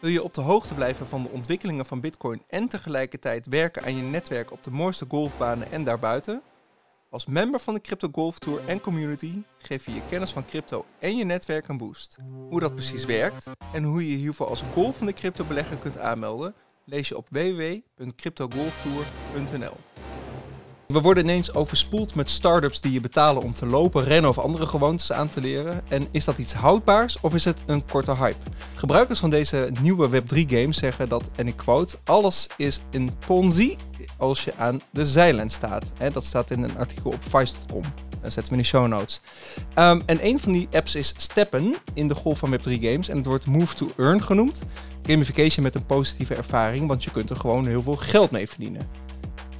Wil je op de hoogte blijven van de ontwikkelingen van Bitcoin en tegelijkertijd werken aan je netwerk op de mooiste golfbanen en daarbuiten? Als member van de Crypto Golf Tour en community geef je je kennis van crypto en je netwerk een boost. Hoe dat precies werkt en hoe je hiervoor als golfende cryptobelegger kunt aanmelden, lees je op www.cryptogolftour.nl. We worden ineens overspoeld met startups die je betalen om te lopen, rennen of andere gewoontes aan te leren. En is dat iets houdbaars of is het een korte hype? Gebruikers van deze nieuwe Web3-games zeggen dat, en ik quote, alles is een ponzi als je aan de zijlijn staat. Dat staat in een artikel op vice.com. Dat zetten we in de show notes. Um, en een van die apps is Steppen in de golf van Web3 games. En het wordt Move to Earn genoemd. Gamification met een positieve ervaring, want je kunt er gewoon heel veel geld mee verdienen.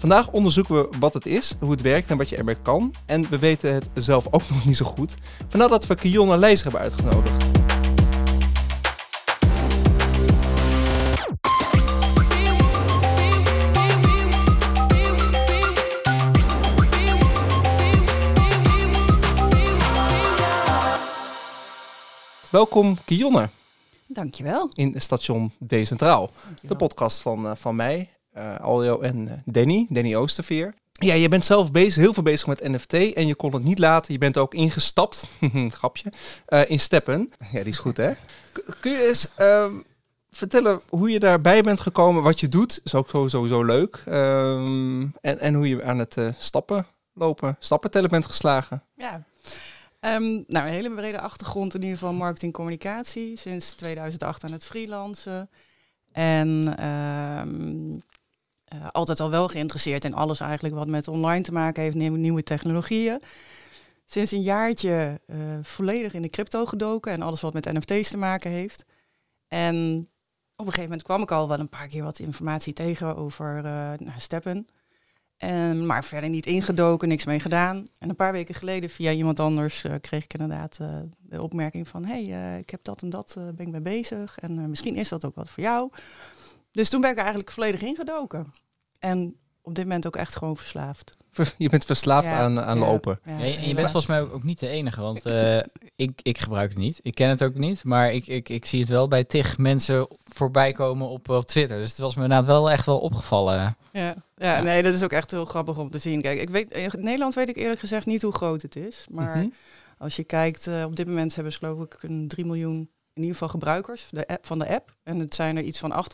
Vandaag onderzoeken we wat het is, hoe het werkt en wat je ermee kan. En we weten het zelf ook nog niet zo goed. Vandaar dat we Kion Leijzer hebben uitgenodigd. Welkom Kionne. Dankjewel. In station Decentraal. Dankjewel. De podcast van, uh, van mij, uh, Aljo en uh, Danny, Danny Oosterveer. Ja, je bent zelf bezig, heel veel bezig met NFT en je kon het niet laten. Je bent ook ingestapt, grapje, uh, in Steppen. Ja, die is goed hè. Kun je eens um, vertellen hoe je daarbij bent gekomen, wat je doet? Is ook sowieso leuk. Um, en, en hoe je aan het stappen, lopen, stappen tellen bent geslagen. Ja, Um, nou, een hele brede achtergrond in ieder geval marketing communicatie. Sinds 2008 aan het freelancen. En um, uh, altijd al wel geïnteresseerd in alles eigenlijk wat met online te maken heeft, nieuwe, technologieën. Sinds een jaartje uh, volledig in de crypto gedoken en alles wat met NFT's te maken heeft. En op een gegeven moment kwam ik al wel een paar keer wat informatie tegen over uh, steppen. En, maar verder niet ingedoken, niks mee gedaan. En een paar weken geleden via iemand anders kreeg ik inderdaad de opmerking van... hey, ik heb dat en dat, ben ik mee bezig. En misschien is dat ook wat voor jou. Dus toen ben ik eigenlijk volledig ingedoken. En op dit moment ook echt gewoon verslaafd. Je bent verslaafd ja, aan, aan ja, lopen. Ja, en je bent volgens mij ook niet de enige, want uh, ik, ik gebruik het niet. Ik ken het ook niet, maar ik, ik, ik zie het wel bij tig mensen voorbij komen op, op Twitter. Dus het was me inderdaad wel echt wel opgevallen. Ja, ja, nee, dat is ook echt heel grappig om te zien. Kijk, ik weet, in Nederland weet ik eerlijk gezegd niet hoe groot het is. Maar mm -hmm. als je kijkt, uh, op dit moment hebben ze geloof ik een 3 miljoen in ieder geval gebruikers de app, van de app. En het zijn er iets van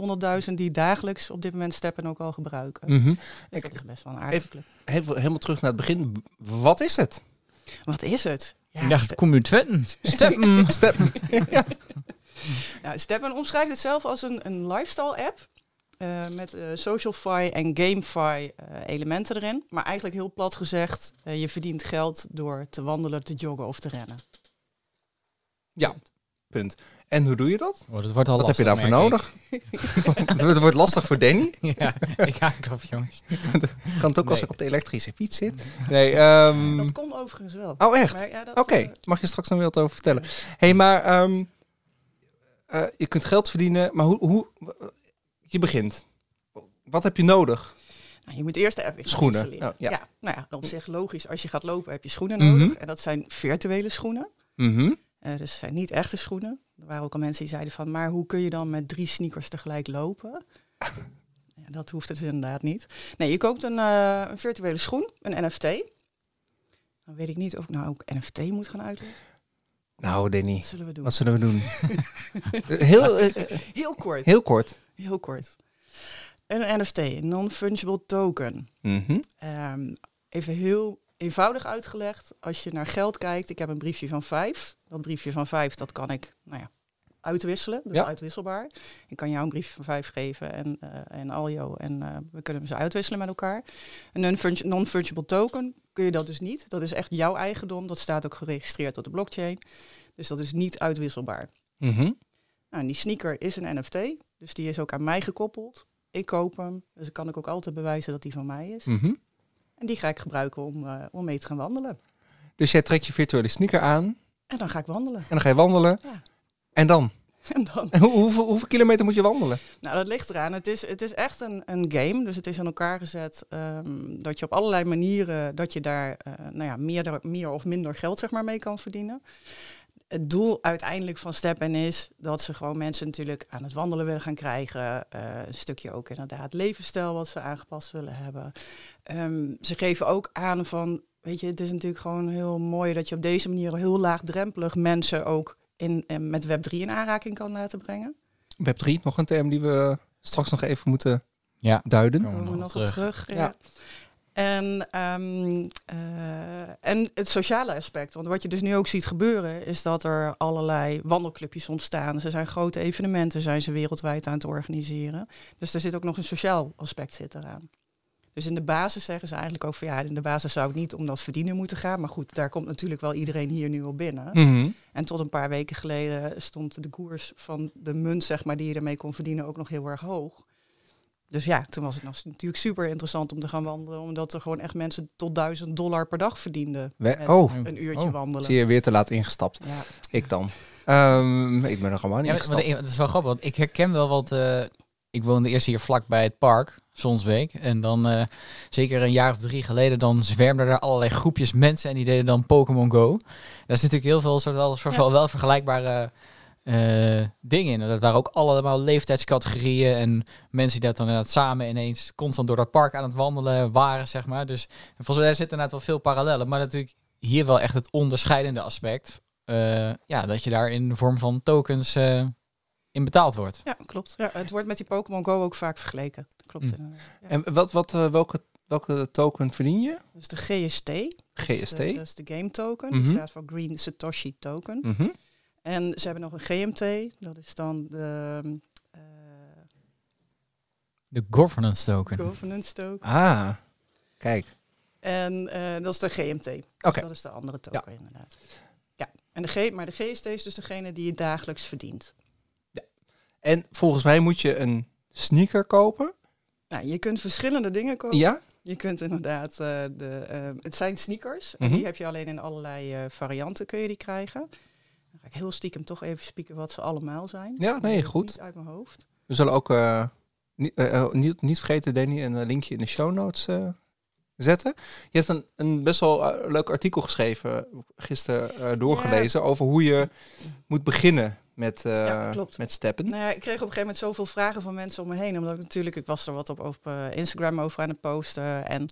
800.000 die dagelijks op dit moment Steppen ook al gebruiken. Mm -hmm. dus dat is best wel een aardige club. Even, helemaal terug naar het begin. Wat is het? Wat is het? Ja, ik dacht, kom je. Steppen. Steppen. ja. nou, Steppen omschrijft het zelf als een, een lifestyle app. Uh, met uh, socialfy en gamify uh, elementen erin. Maar eigenlijk heel plat gezegd, je verdient geld door te wandelen, te joggen of te rennen. Ja, Punt. En hoe doe je dat? Oh, dat wordt al Wat lastig, heb je daarvoor nodig? het wordt lastig voor Danny. ja, ik haak af, jongens. kan het ook nee. als ik op de elektrische fiets zit? Nee, um... Dat kon overigens wel. Oh, echt? Ja, Oké, okay. uh, mag je straks nog weer wat over vertellen. Hé, hey, maar um, uh, je kunt geld verdienen, maar hoe, hoe... Je begint. Wat heb je nodig? Nou, je moet eerst app Schoenen. Oh, ja. ja. nou ja, op zich logisch. Als je gaat lopen heb je schoenen nodig. Mm -hmm. En dat zijn virtuele schoenen. Mm -hmm. Uh, dus het zijn niet echte schoenen. Er waren ook al mensen die zeiden van, maar hoe kun je dan met drie sneakers tegelijk lopen? ja, dat hoeft dus inderdaad niet. Nee, je koopt een, uh, een virtuele schoen, een NFT. Dan weet ik niet of ik nou ook NFT moet gaan uitleggen. Nou, Danny, wat zullen we doen? Wat zullen we doen? heel, uh, heel kort. Heel kort. Heel kort. Een NFT, een non-fungible token. Mm -hmm. um, even heel eenvoudig uitgelegd. Als je naar geld kijkt, ik heb een briefje van vijf. Dat briefje van vijf, dat kan ik nou ja, uitwisselen. Dus ja. uitwisselbaar. Ik kan jou een briefje van vijf geven en, uh, en Aljo. En uh, we kunnen ze uitwisselen met elkaar. Een non-fungible token kun je dat dus niet. Dat is echt jouw eigendom. Dat staat ook geregistreerd op de blockchain. Dus dat is niet uitwisselbaar. Mm -hmm. nou, die sneaker is een NFT. Dus die is ook aan mij gekoppeld. Ik koop hem. Dus dan kan ik ook altijd bewijzen dat die van mij is. Mm -hmm. En die ga ik gebruiken om, uh, om mee te gaan wandelen. Dus jij trekt je virtuele sneaker aan. En dan ga ik wandelen. En dan ga je wandelen. Ja. En dan? En dan? En hoe, hoeveel, hoeveel, kilometer moet je wandelen? Nou, dat ligt eraan. Het is, het is echt een, een game. Dus het is aan elkaar gezet um, dat je op allerlei manieren dat je daar uh, nou ja, meer, meer of minder geld zeg maar, mee kan verdienen. Het doel uiteindelijk van Steppen is dat ze gewoon mensen natuurlijk aan het wandelen willen gaan krijgen. Eh, een stukje ook inderdaad levensstijl wat ze aangepast willen hebben. Ehm, ze geven ook aan van, weet je, het is natuurlijk gewoon heel mooi dat je op deze manier heel laagdrempelig mensen ook in, in met Web3 in aanraking kan laten brengen. Web 3, nog een term die we straks nog even moeten Ja. duiden. Komen we Komen we nog nog op op terug. Ja. Ja. En, ehm, eh, en het sociale aspect. Want wat je dus nu ook ziet gebeuren, is dat er allerlei wandelclubjes ontstaan. Ze zijn grote evenementen, zijn ze wereldwijd aan het organiseren. Dus er zit ook nog een sociaal aspect zit eraan. Dus in de basis zeggen ze eigenlijk ook van ja, in de basis zou het niet om dat verdienen moeten gaan. Maar goed, daar komt natuurlijk wel iedereen hier nu op binnen. Mhm. En tot een paar weken geleden stond de koers van de munt, zeg maar, die je ermee kon verdienen, ook nog heel erg hoog. Dus ja, toen was het nog natuurlijk super interessant om te gaan wandelen, omdat er gewoon echt mensen tot 1000 dollar per dag verdienden. We- met oh, een uurtje Oh. wandelen. zie je weer te laat ingestapt. Ja. Ik dan. Ehm, ik ben er gewoon niet Ja, ingestapt. dat is wel grappig, want ik herken wel wat... eh, ik woonde eerst hier vlak bij het park, Zonsbeek. En dan, eh, zeker een jaar of drie geleden, dan zwermden er allerlei groepjes mensen en die deden dan Pokémon Go. Daar is natuurlijk heel veel soort wel, soort Ja. wel, wel vergelijkbare eh, dingen in. Dat waren ook allemaal leeftijdscategorieën en mensen die dat dan inderdaad samen ineens constant door dat park aan het wandelen waren, zeg maar. Dus volgens mij zitten inderdaad wel veel parallellen, maar natuurlijk hier wel echt het onderscheidende aspect. eh, ja, dat je daar in de vorm van tokens eh, in betaald wordt. ja, klopt. Ja, het wordt met die Pokémon Go ook vaak vergeleken. Klopt. Inderdaad. Ja. En wat, wat, welke, welke token verdien je? Dus de GST. GST. Dat is de, dat is de game token. Mhm. Die staat voor Green Satoshi Token. Mhm. En ze hebben nog een GMT. Dat is dan de eh, De governance token. governance token. Ah, kijk. En eh, dat is de GMT. Oké. Dus dat is de andere token inderdaad. Ja, en de G, maar de GST is dus degene die je dagelijks verdient. En volgens mij moet je een sneaker kopen. Nou, je kunt verschillende dingen kopen. Ja? Je kunt inderdaad, eh, de, eh, het zijn sneakers. En Mhm. die heb je alleen in allerlei eh, varianten kun je die krijgen. Ga ik heel stiekem toch even spieken wat ze allemaal zijn. Ja, nee, goed. Niet uit mijn hoofd. We zullen ook eh, niet, eh, eh, niet, niet vergeten, Danny, een linkje in de show notes zetten. Je hebt een, een best wel leuk artikel geschreven, gisteren doorgelezen, over hoe je moet beginnen met, eh, Ja, klopt. met steppen. Nou ja, ik kreeg op een gegeven moment zoveel vragen van mensen om me heen. Omdat ik natuurlijk, ik was er wat op, op eh, Instagram over aan het posten. En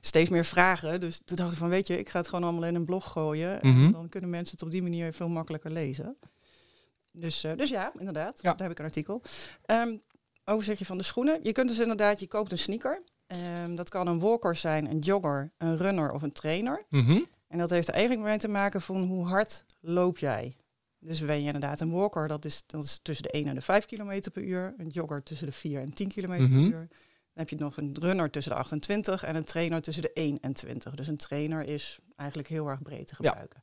steeds meer vragen. Dus toen dacht ik van, weet je, ik ga het gewoon allemaal in een blog gooien. Mhm. En dan kunnen mensen het op die manier veel makkelijker lezen. Dus, eh, dus ja, inderdaad. Ja. Daar heb ik een artikel. Ehm overzichtje van de schoenen. Je kunt dus inderdaad, je koopt een sneaker. Ehm, dat kan een walker zijn, een jogger, een runner of een trainer. Mhm. En dat heeft er eigenlijk mee te maken van hoe hard loop jij. Dus ben je inderdaad een walker, dat is, dat is tussen de 1 en de 5 km per uur. Een jogger tussen de 4 en 10 km Mhm. per uur. Dan heb je nog een runner tussen de 28 en een trainer tussen de 1 en 20. Dus een trainer is eigenlijk heel erg breed te Ja. gebruiken.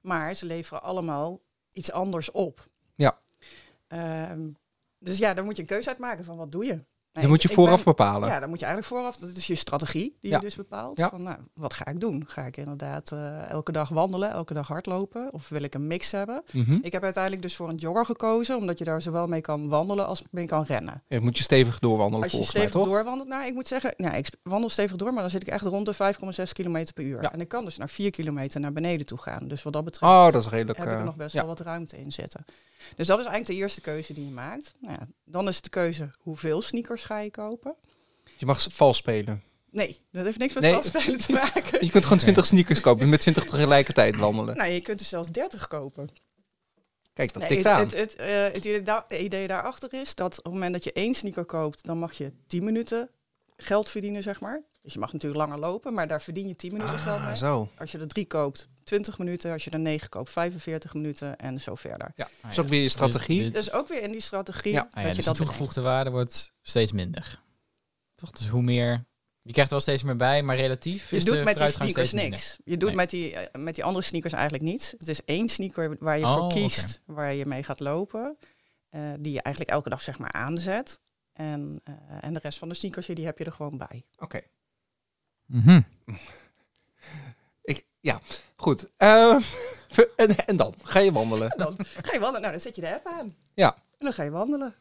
Maar ze leveren allemaal iets anders op. Ja. Ehm, dus ja, daar moet je een keuze uit maken van wat doe je. Dat Nou, moet je vooraf ben- bepalen. ja, dan moet je eigenlijk vooraf, dat is je strategie die Ja. je dus bepaalt. Ja. Van, nou, wat ga ik doen? Ga ik inderdaad eh, elke dag wandelen, elke dag hardlopen? Of wil ik een mix hebben? Mhm. Ik heb uiteindelijk dus voor een jogger gekozen, omdat je daar zowel mee kan wandelen als mee kan rennen. Ja, moet je stevig doorwandelen Als je mij, stevig doorwandelt, nou, ik moet zeggen, nou, ik wandel stevig door, maar dan zit ik echt rond de 5,6 km per uur. Ja. En ik kan dus naar 4 kilometer naar beneden toe gaan. Dus wat dat betreft Oh, dat is redelijk... heb ik er eh, nog best wel wat ruimte in zitten. Dus dat is eigenlijk de eerste keuze die je maakt. Nou dan is het de keuze, hoeveel sneakers ga je kopen? Je mag vals spelen. Nee, dat heeft niks met Nee. vastspelen te maken. Je kunt gewoon 20 sneakers kopen met 20 tegelijkertijd wandelen. Nou, je kunt er zelfs 30 kopen. Kijk, dat Nee, tikt het, aan. het, het, eh, het idee, daar- het idee daarachter is dat op het moment dat je één sneaker koopt, dan mag je 10 minuten geld verdienen, zeg maar. Dus je mag natuurlijk langer lopen, maar daar verdien je 10 minuten geld Ah, mee. zo. Als je er drie koopt, 20 minuten. Als je er 9 koopt, 45 minuten en zo verder. Ja, Ah, dat is ook weer je strategie. Dus, Dus ook weer in die strategie Ja. dat ah ja, je dus dat de toegevoegde waarde wordt steeds minder. Toch? Dus hoe meer... Je krijgt er wel steeds meer bij, maar relatief Je is doet de met die vooruitgang sneakers steeds minder. niks. Je doet Nee. met, die, eh, met die andere sneakers eigenlijk niets. Het is één sneaker waar je Oh, voor kiest, waar je mee gaat lopen. eh, die je eigenlijk elke dag zeg maar aanzet. En, eh, en de rest van de sneakers die heb je er gewoon bij. Oké. Mhm. ja, goed. Eh, en, en dan? Ga je wandelen? En dan ga je wandelen. Nou, dan zet je de app aan. Ja. En dan ga je wandelen.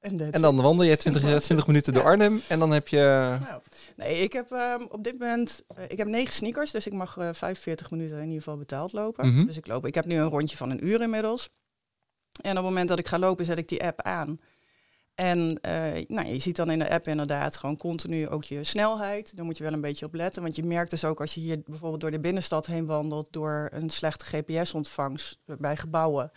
En, dan wandel je 20, 20 minuten door. Arnhem en dan heb je... Nou, nee, ik heb ehm, op dit moment eh, ik heb negen sneakers, dus ik mag eh 45 minuten in ieder geval betaald lopen. Mhm. Dus ik loop. Ik heb nu een rondje van een uur inmiddels. En op het moment dat ik ga lopen, zet ik die app aan. En eh, nou, je ziet dan in de app inderdaad gewoon continu ook je snelheid. Daar moet je wel een beetje op letten. Want je merkt dus ook als je hier bijvoorbeeld door de binnenstad heen wandelt door een slechte GPS-ontvangst bij gebouwen,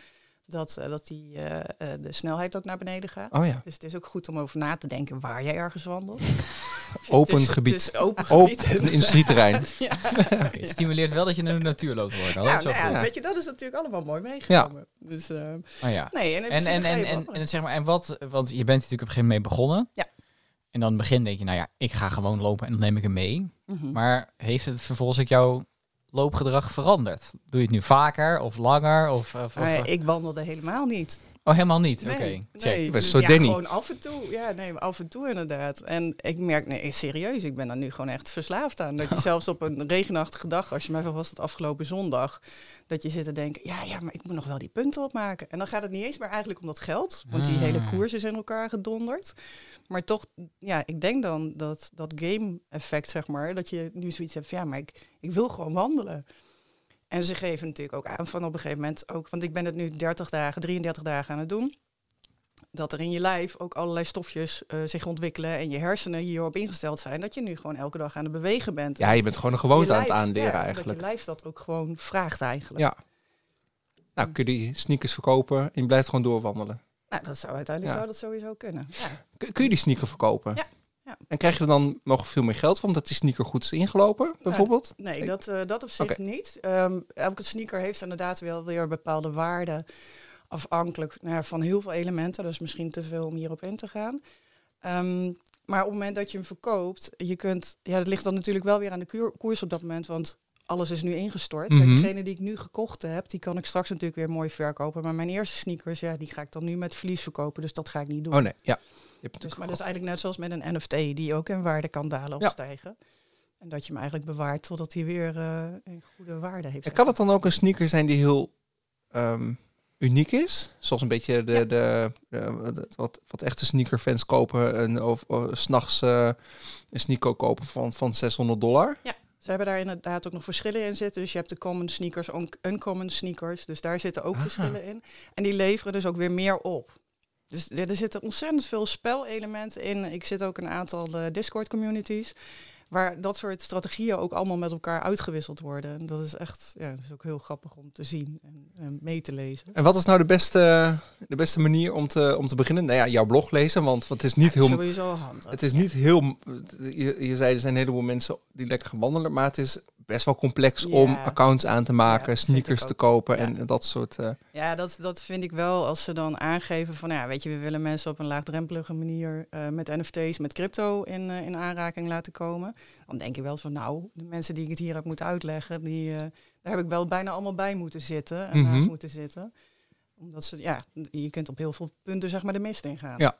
dat, eh, dat die, eh, eh, de snelheid ook naar beneden gaat. Oh ja, Dus het is ook goed om over na te denken waar je ergens wandelt. Open Het is- gebied. Het is open gebied. open industrieterrein. Ja. Het stimuleert wel dat je in de natuur loopt worden. Ja, dat is wel nou ja, goed. weet je, dat is natuurlijk allemaal mooi meegenomen. Dus, eh, Oh, ja. nee, en, in En, principe en, ga je en, en, wandelen. en, zeg maar, en wat, want je bent natuurlijk op een gegeven moment mee begonnen. Ja. En dan in het begin denk je, nou ja, ik ga gewoon lopen en dan neem ik hem mee. Mhm. Maar heeft het vervolgens ook jouw loopgedrag veranderd? Doe je het nu vaker of langer? Of, of, of- ik wandelde helemaal niet. Oh, helemaal niet? Nee, Oké, check. nee, dus ja, gewoon af en toe. Ja, nee, af en toe inderdaad. En ik merk, nee, serieus, ik ben daar nu gewoon echt verslaafd aan. Dat je zelfs op een regenachtige dag, als je mij was het afgelopen zondag, dat je zit te denken, ja, ja, maar ik moet nog wel die punten opmaken. En dan gaat het niet eens meer eigenlijk om dat geld, want die hele Ah. koers is in elkaar gedonderd. Maar toch, ja, ik denk dan dat dat game-effect, zeg maar, dat je nu zoiets hebt van, ja, maar ik, ik wil gewoon wandelen. En ze geven natuurlijk ook aan van op een gegeven moment ook, want ik ben het nu 30 dagen, 33 dagen aan het doen. Dat er in je lijf ook allerlei stofjes eh, zich ontwikkelen en je hersenen hierop ingesteld zijn. Dat je nu gewoon elke dag aan het bewegen bent. Ja, je bent gewoon een gewoonte aan het aanleren ja, eigenlijk. Dat je lijf dat ook gewoon vraagt eigenlijk. Ja. Nou, kun je die sneakers verkopen en je blijft gewoon doorwandelen. Nou, dat zou uiteindelijk Ja. zou dat sowieso kunnen. Ja. Kun, kun je die sneaker verkopen? Ja, ja. En krijg je er dan nog veel meer geld van, omdat die sneaker goed is ingelopen, bijvoorbeeld? Nee, dat, eh, dat op zich niet. Ehm, elke sneaker heeft inderdaad wel weer bepaalde waarden. Afhankelijk nou ja, van heel veel elementen. Dus misschien te veel om hierop in te gaan. Ehm, maar op het moment dat je hem verkoopt, je kunt. Ja, dat ligt dan natuurlijk wel weer aan de koers op dat moment. Want alles is nu ingestort. Kijk, Mhm. degene die ik nu gekocht heb, die kan ik straks natuurlijk weer mooi verkopen. Maar mijn eerste sneakers, ja, die ga ik dan nu met verlies verkopen. Dus dat ga ik niet doen. Oh nee, ja. Hebt Dus, maar dat is eigenlijk net zoals met een NFT, die ook in waarde kan dalen of Ja. stijgen. En dat je hem eigenlijk bewaart totdat hij weer eh, een goede waarde heeft. En kan het dan ook een sneaker zijn die heel ehm, uniek is? Zoals een beetje de, Ja. de, de- wat- wat, wat echte sneakerfans kopen. En, of, of s'nachts eh een sneaker kopen van, van 600 dollar. Ze hebben daar inderdaad ook nog verschillen in zitten. Dus je hebt de common sneakers, on- uncommon sneakers. Dus daar zitten ook Ah. verschillen in. En die leveren dus ook weer meer op. Dus er, er zitten ontzettend veel spelelementen in. Ik zit ook in een aantal eh, Discord communities. Waar dat soort strategieën ook allemaal met elkaar uitgewisseld worden. En dat is echt, ja, dat is ook heel grappig om te zien en, en mee te lezen. En wat is nou de beste, de beste manier om te, om te beginnen? Nou ja, jouw blog lezen, want het is niet heel... Sowieso handig. Het is niet heel... Je, je zei, er zijn een heleboel mensen die lekker gaan wandelen, maar het is best wel complex om accounts aan te maken, Ja, sneakers te kopen Ja. en dat soort... eh, Ja, dat, dat vind ik wel als ze dan aangeven van, ja, weet je, we willen mensen op een laagdrempelige manier eh, met NFT's, met crypto in, eh, in aanraking laten komen. Dan denk je wel van, nou, de mensen die ik het hier heb moeten uitleggen, die, daar heb ik wel bijna allemaal bij moeten zitten en Mhm. naast moeten zitten. Omdat ze, ja, je kunt op heel veel punten zeg maar de mist ingaan. Ja,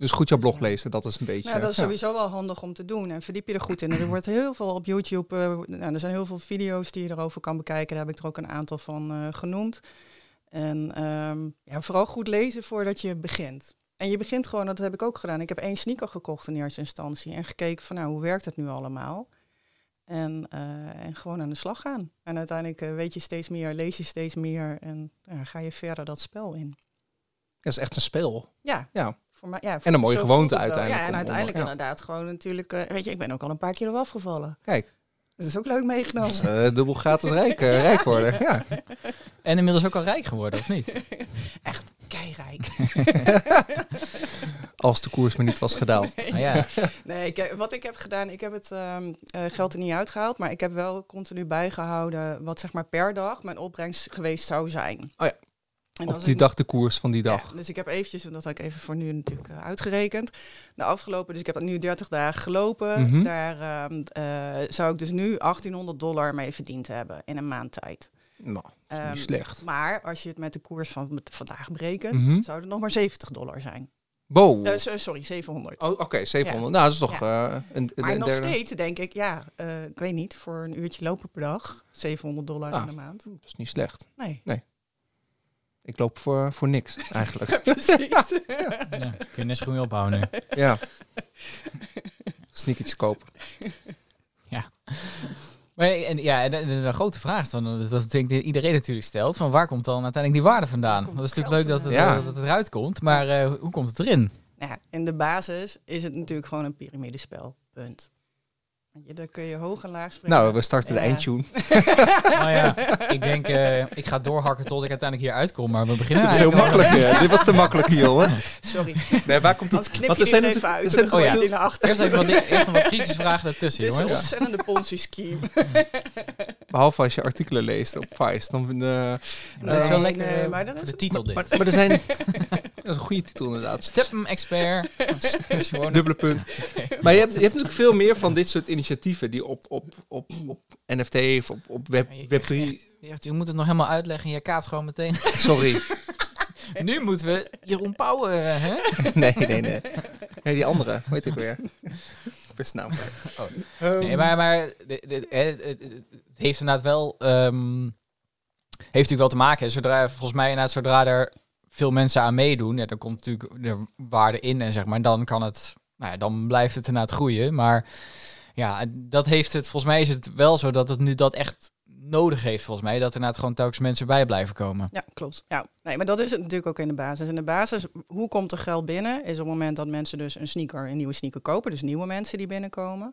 Dus goed jouw blog lezen, dat is een beetje... Nou, dat is ja. sowieso wel handig om te doen. En verdiep je er goed in. Er wordt heel veel op YouTube. eh, nou, er zijn heel veel video's die je erover kan bekijken. Daar heb ik er ook een aantal van eh, genoemd. En ehm, ja, vooral goed lezen voordat je begint. En je begint gewoon, dat heb ik ook gedaan. Ik heb één sneaker gekocht in eerste instantie. En gekeken van nou, hoe werkt het nu allemaal? En, eh, en gewoon aan de slag gaan. En uiteindelijk weet je steeds meer, lees je steeds meer. En ja, ga je verder dat spel in. Dat is echt een spel. Ja, Ja. Voor mij, ja, En een mooie gewoonte uiteindelijk Ja, en om- uiteindelijk ja. inderdaad gewoon natuurlijk... eh, weet je, ik ben ook al een paar kilo afgevallen. Kijk, Dat is ook leuk meegenomen. is, eh, dubbel gratis rijk, eh, rijk worden. Ja. En inmiddels ook al rijk geworden, of niet? Echt keirijk. Als de koers maar niet was gedaald. Nou ja, Nee, ik heb- wat ik heb gedaan, ik heb het ehm, eh, geld er niet uitgehaald, maar ik heb wel continu bijgehouden wat zeg maar per dag mijn opbrengst geweest zou zijn. Oh ja. En Op die ik- dag de koers van die Ja, dag. dus ik heb eventjes, en dat had ik even voor nu natuurlijk eh, uitgerekend, de afgelopen, dus ik heb nu 30 dagen gelopen. Mhm. Daar ehm, eh, zou ik dus nu 1800 dollar mee verdiend hebben in een maand tijd. Nou, dat is Ehm, niet slecht. Maar als je het met de koers van vandaag berekent, Mhm. zou het nog maar 70 dollar zijn. Wow. Eh, so- sorry, 700. Oh, Oké, 700. Nou, dat is toch Ja. een, een maar nog derde. steeds denk ik, ja, ik weet niet, voor een uurtje lopen per dag, 700 dollar Ah. in de maand. Dat is niet slecht. Nee. Ik loop voor, voor niks, eigenlijk. Precies. Ja, kun je mee ophouden nu. ja. Sneakertjes kopen. Maar en, ja, en de, de- de grote vraag is dan, dat denk ik iedereen natuurlijk stelt, van waar komt dan uiteindelijk die waarde vandaan? Dat is natuurlijk leuk dat het, eh, dat het eruit komt, maar eh, hoe komt het erin? Nou ja, in de basis is het natuurlijk gewoon een piramidespel. Punt. Je, daar kun je hoog en laag springen. Nou, we starten de Ja. eindtune. Nou ja, ik denk, eh, ik ga doorhakken tot ik uiteindelijk hier uitkom, maar we beginnen Dit is heel eigenlijk al- makkelijk. hè. Dit was te makkelijk, jongen. Sorry, Nee, waar komt het? anders knip Want je er er even uit. er zijn dan je die naar achter. Eerst, even wat, eerst nog wat kritische vragen daartussen, Dit is een jongens. ontzettende Ponzi-scheme. Behalve als je artikelen leest op Vice. Dan, eh, dat is wel Nee, lekker nee, eh, maar is- de titel dit. maar, maar er zijn... Dat is een goede titel inderdaad. Stepm expert. Gewoon Dubbele punt. Maar je hebt, je hebt natuurlijk veel meer van dit soort initiatieven die op, op, op, op NFT of op, op web, Ja, je- Web3... Je, je moet het nog helemaal uitleggen en je kaapt gewoon meteen. Sorry. nu moeten we Jeroen Pauwen, eh, hè? Nee, nee, nee. Nee, die andere. Hoe heet ik weer? Naam. Oh. Ehm, Nee, maar, maar hè, het, het- heeft inderdaad wel... ehm, heeft natuurlijk wel te maken. hè. Zodra, volgens mij inderdaad, zodra er veel mensen aan meedoen... Ja, dan komt natuurlijk de waarde in en zeg maar... Dan kan het... Nou ja, dan blijft het inderdaad groeien. Maar ja, dat heeft het... Volgens mij is het wel zo dat het nu dat echt nodig heeft, volgens mij. Dat er inderdaad gewoon telkens mensen bij blijven komen. Ja, klopt. Ja. Nee, maar dat is het natuurlijk ook in de basis. In de basis, hoe komt er geld binnen? Is op het moment dat mensen dus een sneaker, een nieuwe sneaker kopen. Dus nieuwe mensen die binnenkomen.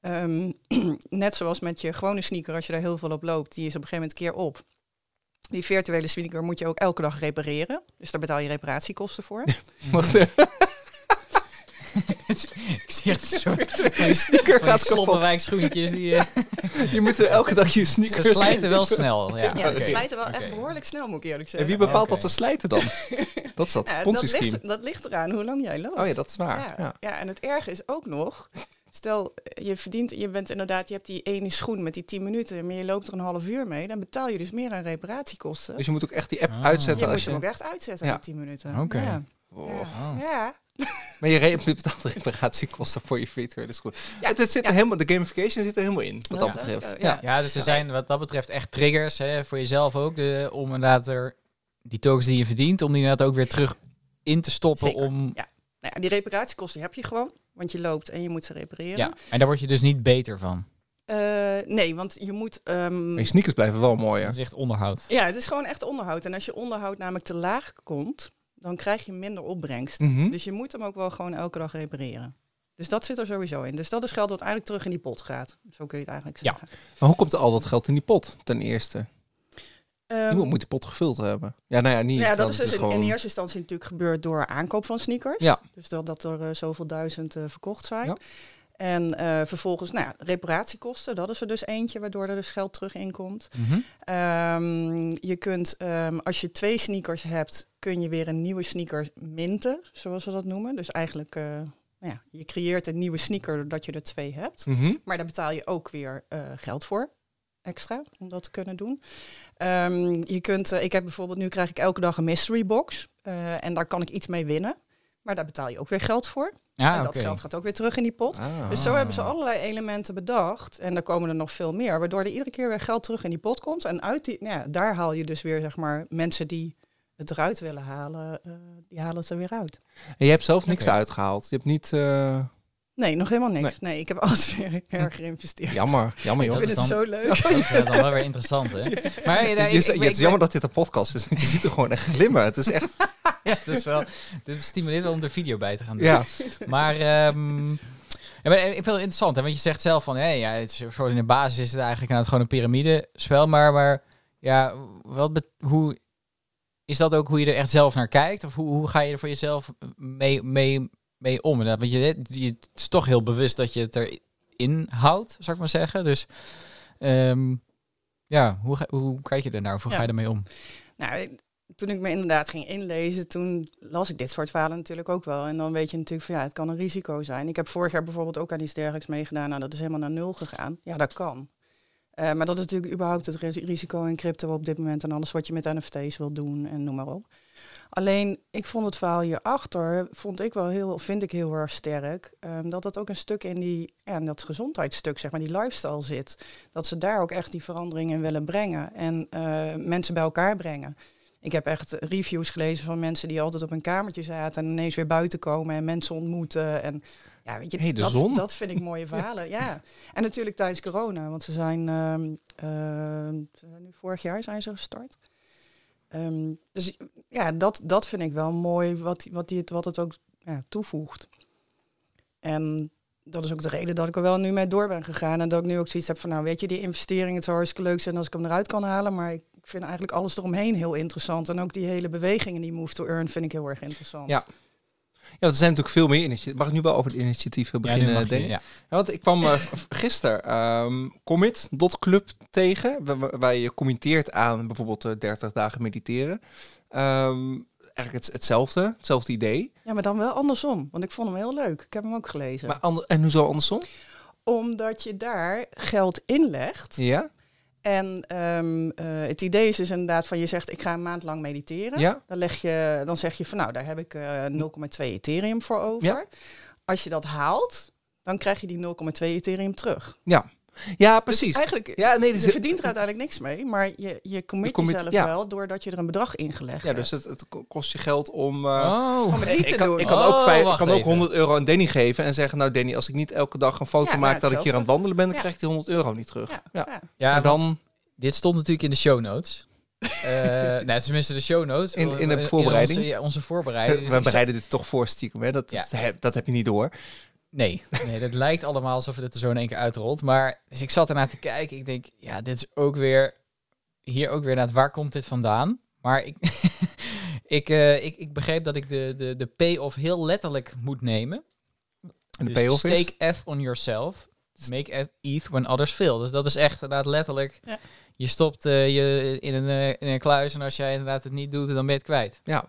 Ehm, net zoals met je gewone sneaker, als je daar heel veel op loopt, die is op een gegeven moment keer op. Die virtuele sneaker moet je ook elke dag repareren. Dus daar betaal je reparatiekosten voor. Wacht even. ik zie echt een soort Die sneaker gaat kapot. schoentjes. Die, eh, Je moet er elke dag je ze sneakers... slijten wel snel. Ja, Ja, ze slijten wel echt behoorlijk snel, moet ik eerlijk En zeggen. wie bepaalt dat ze slijten dan? Dat is dat Ja, dat, ligt, dat ligt eraan hoe lang jij loopt. Oh ja, dat is waar. Ja, Ja. ja. en het erge is ook nog, stel je verdient, je bent inderdaad, je hebt die ene schoen met die 10 minuten, maar je loopt er een half uur mee, dan betaal je dus meer aan reparatiekosten. Dus je moet ook echt die app Ah. uitzetten je als moet je... hem ook echt uitzetten, Ja. die 10 minuten. Oké. Ja. Ja. Ja. Maar je, betaalt reparatiekosten voor je virtuele schoen. Ja, Het, zit er ja. helemaal, de gamification zit er helemaal in, wat dat Ja. betreft. Ja. Ja. Ja, dus er zijn wat dat betreft echt triggers hè, voor jezelf ook. De, om inderdaad er die tokens die je verdient, om die inderdaad ook weer terug in te stoppen. Zeker, Om, Nou ja, die reparatiekosten heb je gewoon, want je loopt en je moet ze repareren. ja, en daar word je dus niet beter van. Eh, nee, want je moet... ehm, Maar je sneakers blijven wel mooi, hè? Dat is echt onderhoud. ja, het is gewoon echt onderhoud. En als je onderhoud namelijk te laag komt, dan krijg je minder opbrengst. Mhm. Dus je moet hem ook wel gewoon elke dag repareren. Dus dat zit er sowieso in. Dus dat is geld wat eigenlijk terug in die pot gaat. Zo kun je het eigenlijk Ja. zeggen. Maar hoe komt er al dat geld in die pot, ten eerste? Ehm, Iemand moet die pot gevuld hebben. Ja, nou ja, niet. ja, dat is dus in, gewoon... in eerste instantie natuurlijk gebeurd door aankoop van sneakers. Ja. Dus dat, dat er eh, zoveel duizend eh, verkocht zijn. Ja. En eh, vervolgens, nou ja, reparatiekosten, dat is er dus eentje, waardoor er dus geld terug in komt. Mhm. Ehm, je kunt, ehm, als je twee sneakers hebt, kun je weer een nieuwe sneaker minten, zoals we dat noemen. Dus eigenlijk, nou ja, je creëert een nieuwe sneaker doordat je er twee hebt. Mhm. Maar daar betaal je ook weer geld voor. Extra, om dat te kunnen doen. Ehm, je kunt, eh, ik heb bijvoorbeeld, nu krijg ik elke dag een mystery box. eh, en daar kan ik iets mee winnen. Maar daar betaal je ook weer geld voor. Ja, en dat Ah, geld gaat ook weer terug in die pot. Ah. Dus zo hebben ze allerlei elementen bedacht. En daar komen er nog veel meer. Waardoor er iedere keer weer geld terug in die pot komt. En uit die, nou ja, daar haal je dus weer, zeg maar, mensen die het eruit willen halen, eh, die halen het er weer uit. En je hebt zelf niks Oké. eruit gehaald. Je hebt niet... eh, Nee, nog helemaal niks. Nee, ik heb alles weer erg geïnvesteerd. Jammer, jammer ik joh. vind is het dan- zo leuk. Dat is eh, dan wel weer interessant, hè? Maar ja, Je- ik- je- ik- het ik- is jammer dat dit een podcast is, want je ziet er gewoon echt glimmen. Het is echt... Ja, dat is wel, dit stimuleert wel om er video bij te gaan doen. Ja. Maar, ehm, ja, maar ik vind het interessant, hè? want je zegt zelf van, hé, ja, het is, voor in de basis is het eigenlijk inderdaad gewoon een piramidespel, maar, maar ja, wat bet- hoe is dat ook hoe je er echt zelf naar kijkt? Of hoe, hoe ga je er voor jezelf mee, mee, mee om? Want je, je, het is toch heel bewust dat je het erin houdt, zou ik maar zeggen. Dus ehm, ja, hoe, ga, hoe kijk je ernaar? Of hoe Ja. ga je ermee om? Nou, toen ik me inderdaad ging inlezen, toen las ik dit soort verhalen natuurlijk ook wel. En dan weet je natuurlijk van ja, het kan een risico zijn. Ik heb vorig jaar bijvoorbeeld ook aan iets dergelijks meegedaan. Nou, dat is helemaal naar nul gegaan. Ja, dat kan. Eh, maar dat is natuurlijk überhaupt het ris- risico in crypto op dit moment en alles wat je met NFT's wil doen en noem maar op. Alleen, ik vond het verhaal hierachter, vond ik wel heel, vind ik heel erg sterk, ehm, dat dat ook een stuk in die, ja, in dat gezondheidsstuk, zeg maar, die lifestyle zit. Dat ze daar ook echt die verandering in willen brengen en eh, mensen bij elkaar brengen. Ik heb echt reviews gelezen van mensen die altijd op een kamertje zaten en ineens weer buiten komen en mensen ontmoeten. En ja, weet je, Hey, dat, zon. dat vind ik mooie verhalen. ja. En natuurlijk tijdens corona, want ze zijn, ehm, ze zijn nu vorig jaar zijn ze gestart. Ehm, dus ja, dat, dat vind ik wel mooi wat, wat, die, het- wat het ook ja, toevoegt. En dat is ook de reden dat ik er wel nu mee door ben gegaan. En dat ik nu ook zoiets heb van, nou weet je, die investering, het zou hartstikke leuk zijn als ik hem eruit kan halen. Maar ik vind eigenlijk alles eromheen heel interessant. En ook die hele beweging in die Move to Earn vind ik heel erg interessant. Ja. Ja, want er zijn natuurlijk veel meer initiatieven. Mag ik nu wel over de initiatieven Ja, nu beginnen, mag je, denk ik? ja. Ja, want ik kwam eh, gisteren ehm Commit.club tegen, wa- wa- waar je commenteert aan bijvoorbeeld eh, 30 dagen mediteren. Ehm, eigenlijk het, hetzelfde, hetzelfde idee. Ja, maar dan wel andersom. Want ik vond hem heel leuk. Ik heb hem ook gelezen. Maar ander, en hoezo andersom? Omdat je daar geld inlegt. Ja? En ehm, eh, het idee is dus inderdaad van je zegt ik ga een maand lang mediteren. Ja? Dan, leg je, dan zeg je van nou daar heb ik eh 0,2 Ethereum voor over. Ja. Als je dat haalt, dan krijg je die 0,2 Ethereum terug. Ja. Ja, Dus precies. eigenlijk, ja, nee, je dus, verdient er uiteindelijk niks mee, maar je, je commit, commit- jezelf ja. wel doordat je er een bedrag ingelegd ja, dus hebt. het, het ko- kost je geld om... eh, Oh, Om het ik, niet te kan, doen. ik kan Oh, ook, vijf, ik wacht kan ook even. 100 euro aan Danny geven en zeggen, nou Danny, als ik niet elke dag een foto Ja, maak nou, dat ik hier aan het wandelen ben, dan Ja. krijgt hij 100 euro niet terug. Ja, Ja. ja. ja, maar want dan, dit stond natuurlijk in de show notes. Eh nee, tenminste de show notes. In- in de voorbereiding? onze, ja, onze voorbereiding. We ik bereiden dit toch voor stiekem, hè? Dat, Ja. dat, heb, dat heb je niet door. Nee, nee, dat lijkt allemaal alsof het er zo in één keer uitrolt. Maar dus ik zat ernaar te kijken. Ik denk, ja, dit is ook weer... Hier ook weer naar waar komt dit vandaan? Maar ik, ik, eh, ik, ik begreep dat ik de, de, de payoff heel letterlijk moet nemen. En de Dus payoff is? Stake F on yourself. Make ETH when others fail. Dus dat is echt inderdaad letterlijk... Ja. Je stopt eh, je in een, eh, in een kluis en als jij inderdaad het niet doet, dan ben je het kwijt. Ja.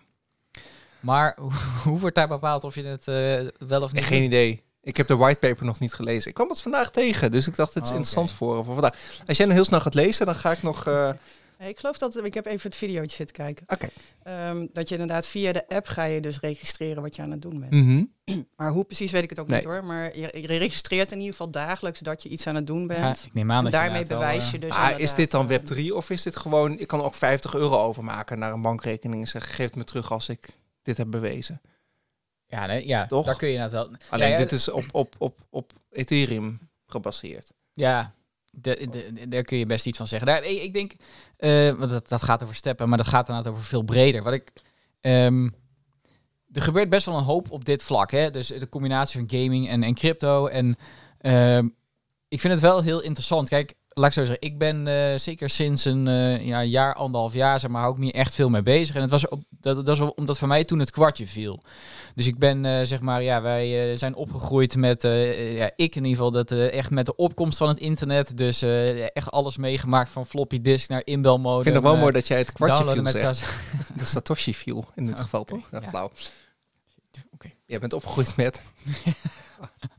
Maar hoe, hoe wordt daar bepaald of je het eh, wel of niet Geen doet? idee. Ik heb de whitepaper nog niet gelezen. Ik kwam het vandaag tegen, dus ik dacht, het is Oh, interessant voor, voor vandaag. Als jij nog heel snel gaat lezen, dan ga ik nog... eh, Ik geloof dat, ik heb even het videootje zitten kijken. Oké. Ehm, dat je inderdaad via de app ga je dus registreren wat je aan het doen bent. mhm. Maar hoe precies weet ik het ook Nee. niet hoor. Maar je, je registreert in ieder geval dagelijks dat je iets aan het doen Ja, bent. ik neem aan en dat je daarmee bewijs eh, je dus Ah, is dit dan eh, Web3 of is dit gewoon... Ik kan er ook 50 euro overmaken naar een bankrekening en zeggen, geef het me terug als ik dit heb bewezen. Ja, nee, ja Toch? daar kun je inderdaad wel... Alleen dit is op, op, op, op Ethereum gebaseerd. Ja, de, de, de- daar kun je best iets van zeggen. Daar, ik, ik denk, eh, want dat, dat gaat over steppen, maar dat gaat inderdaad over veel breder. Wat ik, ehm, er gebeurt best wel een hoop op dit vlak. Hè? Dus de combinatie van gaming en, en crypto. En ehm, ik vind het wel heel interessant. Kijk, laat ik zo zeggen, ik ben eh, zeker sinds een eh, ja, jaar, anderhalf jaar, zeg maar, hou ik me echt veel mee bezig. En het was op, dat, dat was omdat voor mij toen het kwartje viel. Dus ik ben, eh, zeg maar, ja, wij zijn opgegroeid met, ja, ik in ieder geval, dat echt met de opkomst van het internet. Dus echt alles meegemaakt van floppy disk naar inbelmodem. Ik vind het wel mooi dat jij het kwartje viel met zegt. De Satoshi viel in dit Oh, geval, toch? Ja, flauw. Oké. Jij bent opgegroeid met...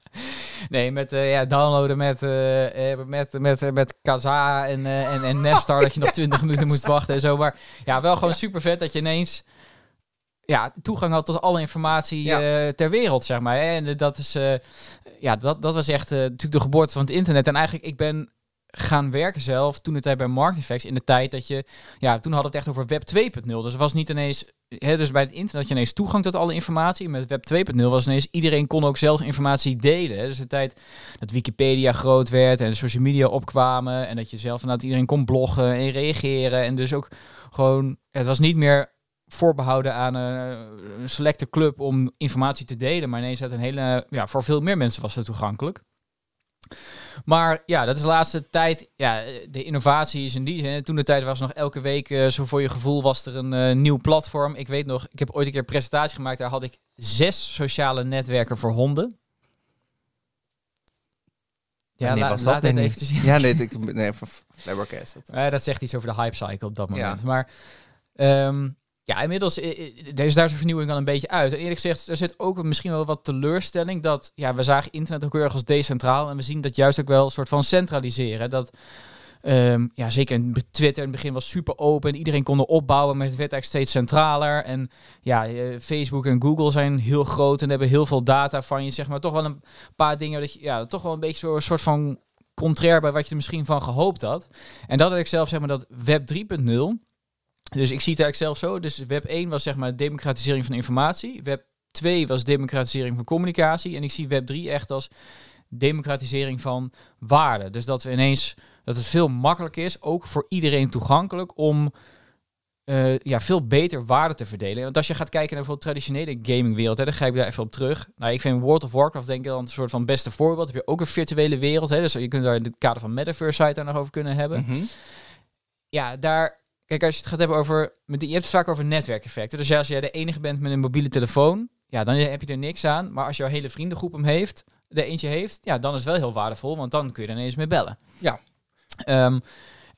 Nee, met eh, ja, downloaden met, eh, met, met, met Kaza en, eh, en, en Napstar dat je nog 20 minuten moest wachten en zo. Maar ja, wel gewoon super vet dat je ineens ja, toegang had tot alle informatie Ja. ter wereld, zeg maar. En dat is, ja, dat, dat was echt natuurlijk de geboorte van het internet. En eigenlijk, ik ben gaan werken zelf toen het bij Marketing Facts in de tijd dat je, ja, toen hadden we het echt over Web 2.0. Dus was niet ineens, hè, dus bij het internet had je ineens toegang tot alle informatie. Met Web 2.0 was ineens, iedereen kon ook zelf informatie delen. hè. Dus de tijd dat Wikipedia groot werd en de social media opkwamen en dat je zelf inderdaad iedereen kon bloggen en reageren. En dus ook gewoon, het was niet meer voorbehouden aan eh, een selecte club om informatie te delen, maar ineens uit een hele, ja, voor veel meer mensen was het toegankelijk. Maar ja, dat is de laatste tijd. Ja, de innovatie is in die zin. Toen de tijd was nog elke week, eh, zo voor je gevoel, was er een eh, nieuw platform. Ik weet nog, ik heb ooit een keer een presentatie gemaakt. Daar had ik zes sociale netwerken voor honden. Ja, la- was dat, even te zien. Ja, nee, ik, nee van flabbergasted. Dat zegt iets over de hype cycle op dat Ja. moment. Maar ehm, ja, inmiddels eh, eh, is daar vernieuwing al een beetje uit. Eerlijk gezegd, er zit ook misschien wel wat teleurstelling dat ja, we zagen internet ook heel erg als decentraal en we zien dat juist ook wel een soort van centraliseren. Dat ehm, ja, zeker Twitter in het begin was super open en iedereen kon er opbouwen, maar het werd eigenlijk steeds centraler. En ja, eh, Facebook en Google zijn heel groot en hebben heel veel data van je, zeg maar. Toch wel een paar dingen dat ja, toch wel een beetje zo'n soort van contrair bij wat je er misschien van gehoopt had. En dat had ik zelf zeg maar dat Web 3.0 Dus ik zie het eigenlijk zelf zo. Dus web 1 was zeg maar democratisering van informatie. Web 2 was democratisering van communicatie. En ik zie web 3 echt als democratisering van waarde. Dus dat we ineens dat het veel makkelijker is, ook voor iedereen toegankelijk, om eh, ja, veel beter waarde te verdelen. Want als je gaat kijken naar bijvoorbeeld traditionele gamingwereld, hè, dan ga ik daar even op terug. Nou, ik vind World of Warcraft denk ik dan een soort van beste voorbeeld. Heb je ook een virtuele wereld, hè, dus je kunt daar in het kader van Metaverse site daar nog over kunnen hebben. Mhm. Ja, daar Kijk, als je het gaat hebben over. met die- Je hebt het vaak over netwerkeffecten. Dus ja, als jij de enige bent met een mobiele telefoon. Ja, dan heb je er niks aan. Maar als jouw hele vriendengroep hem heeft. er eentje heeft. Ja, dan is het wel heel waardevol. Want dan kun je er ineens mee bellen. Ja. Ehm,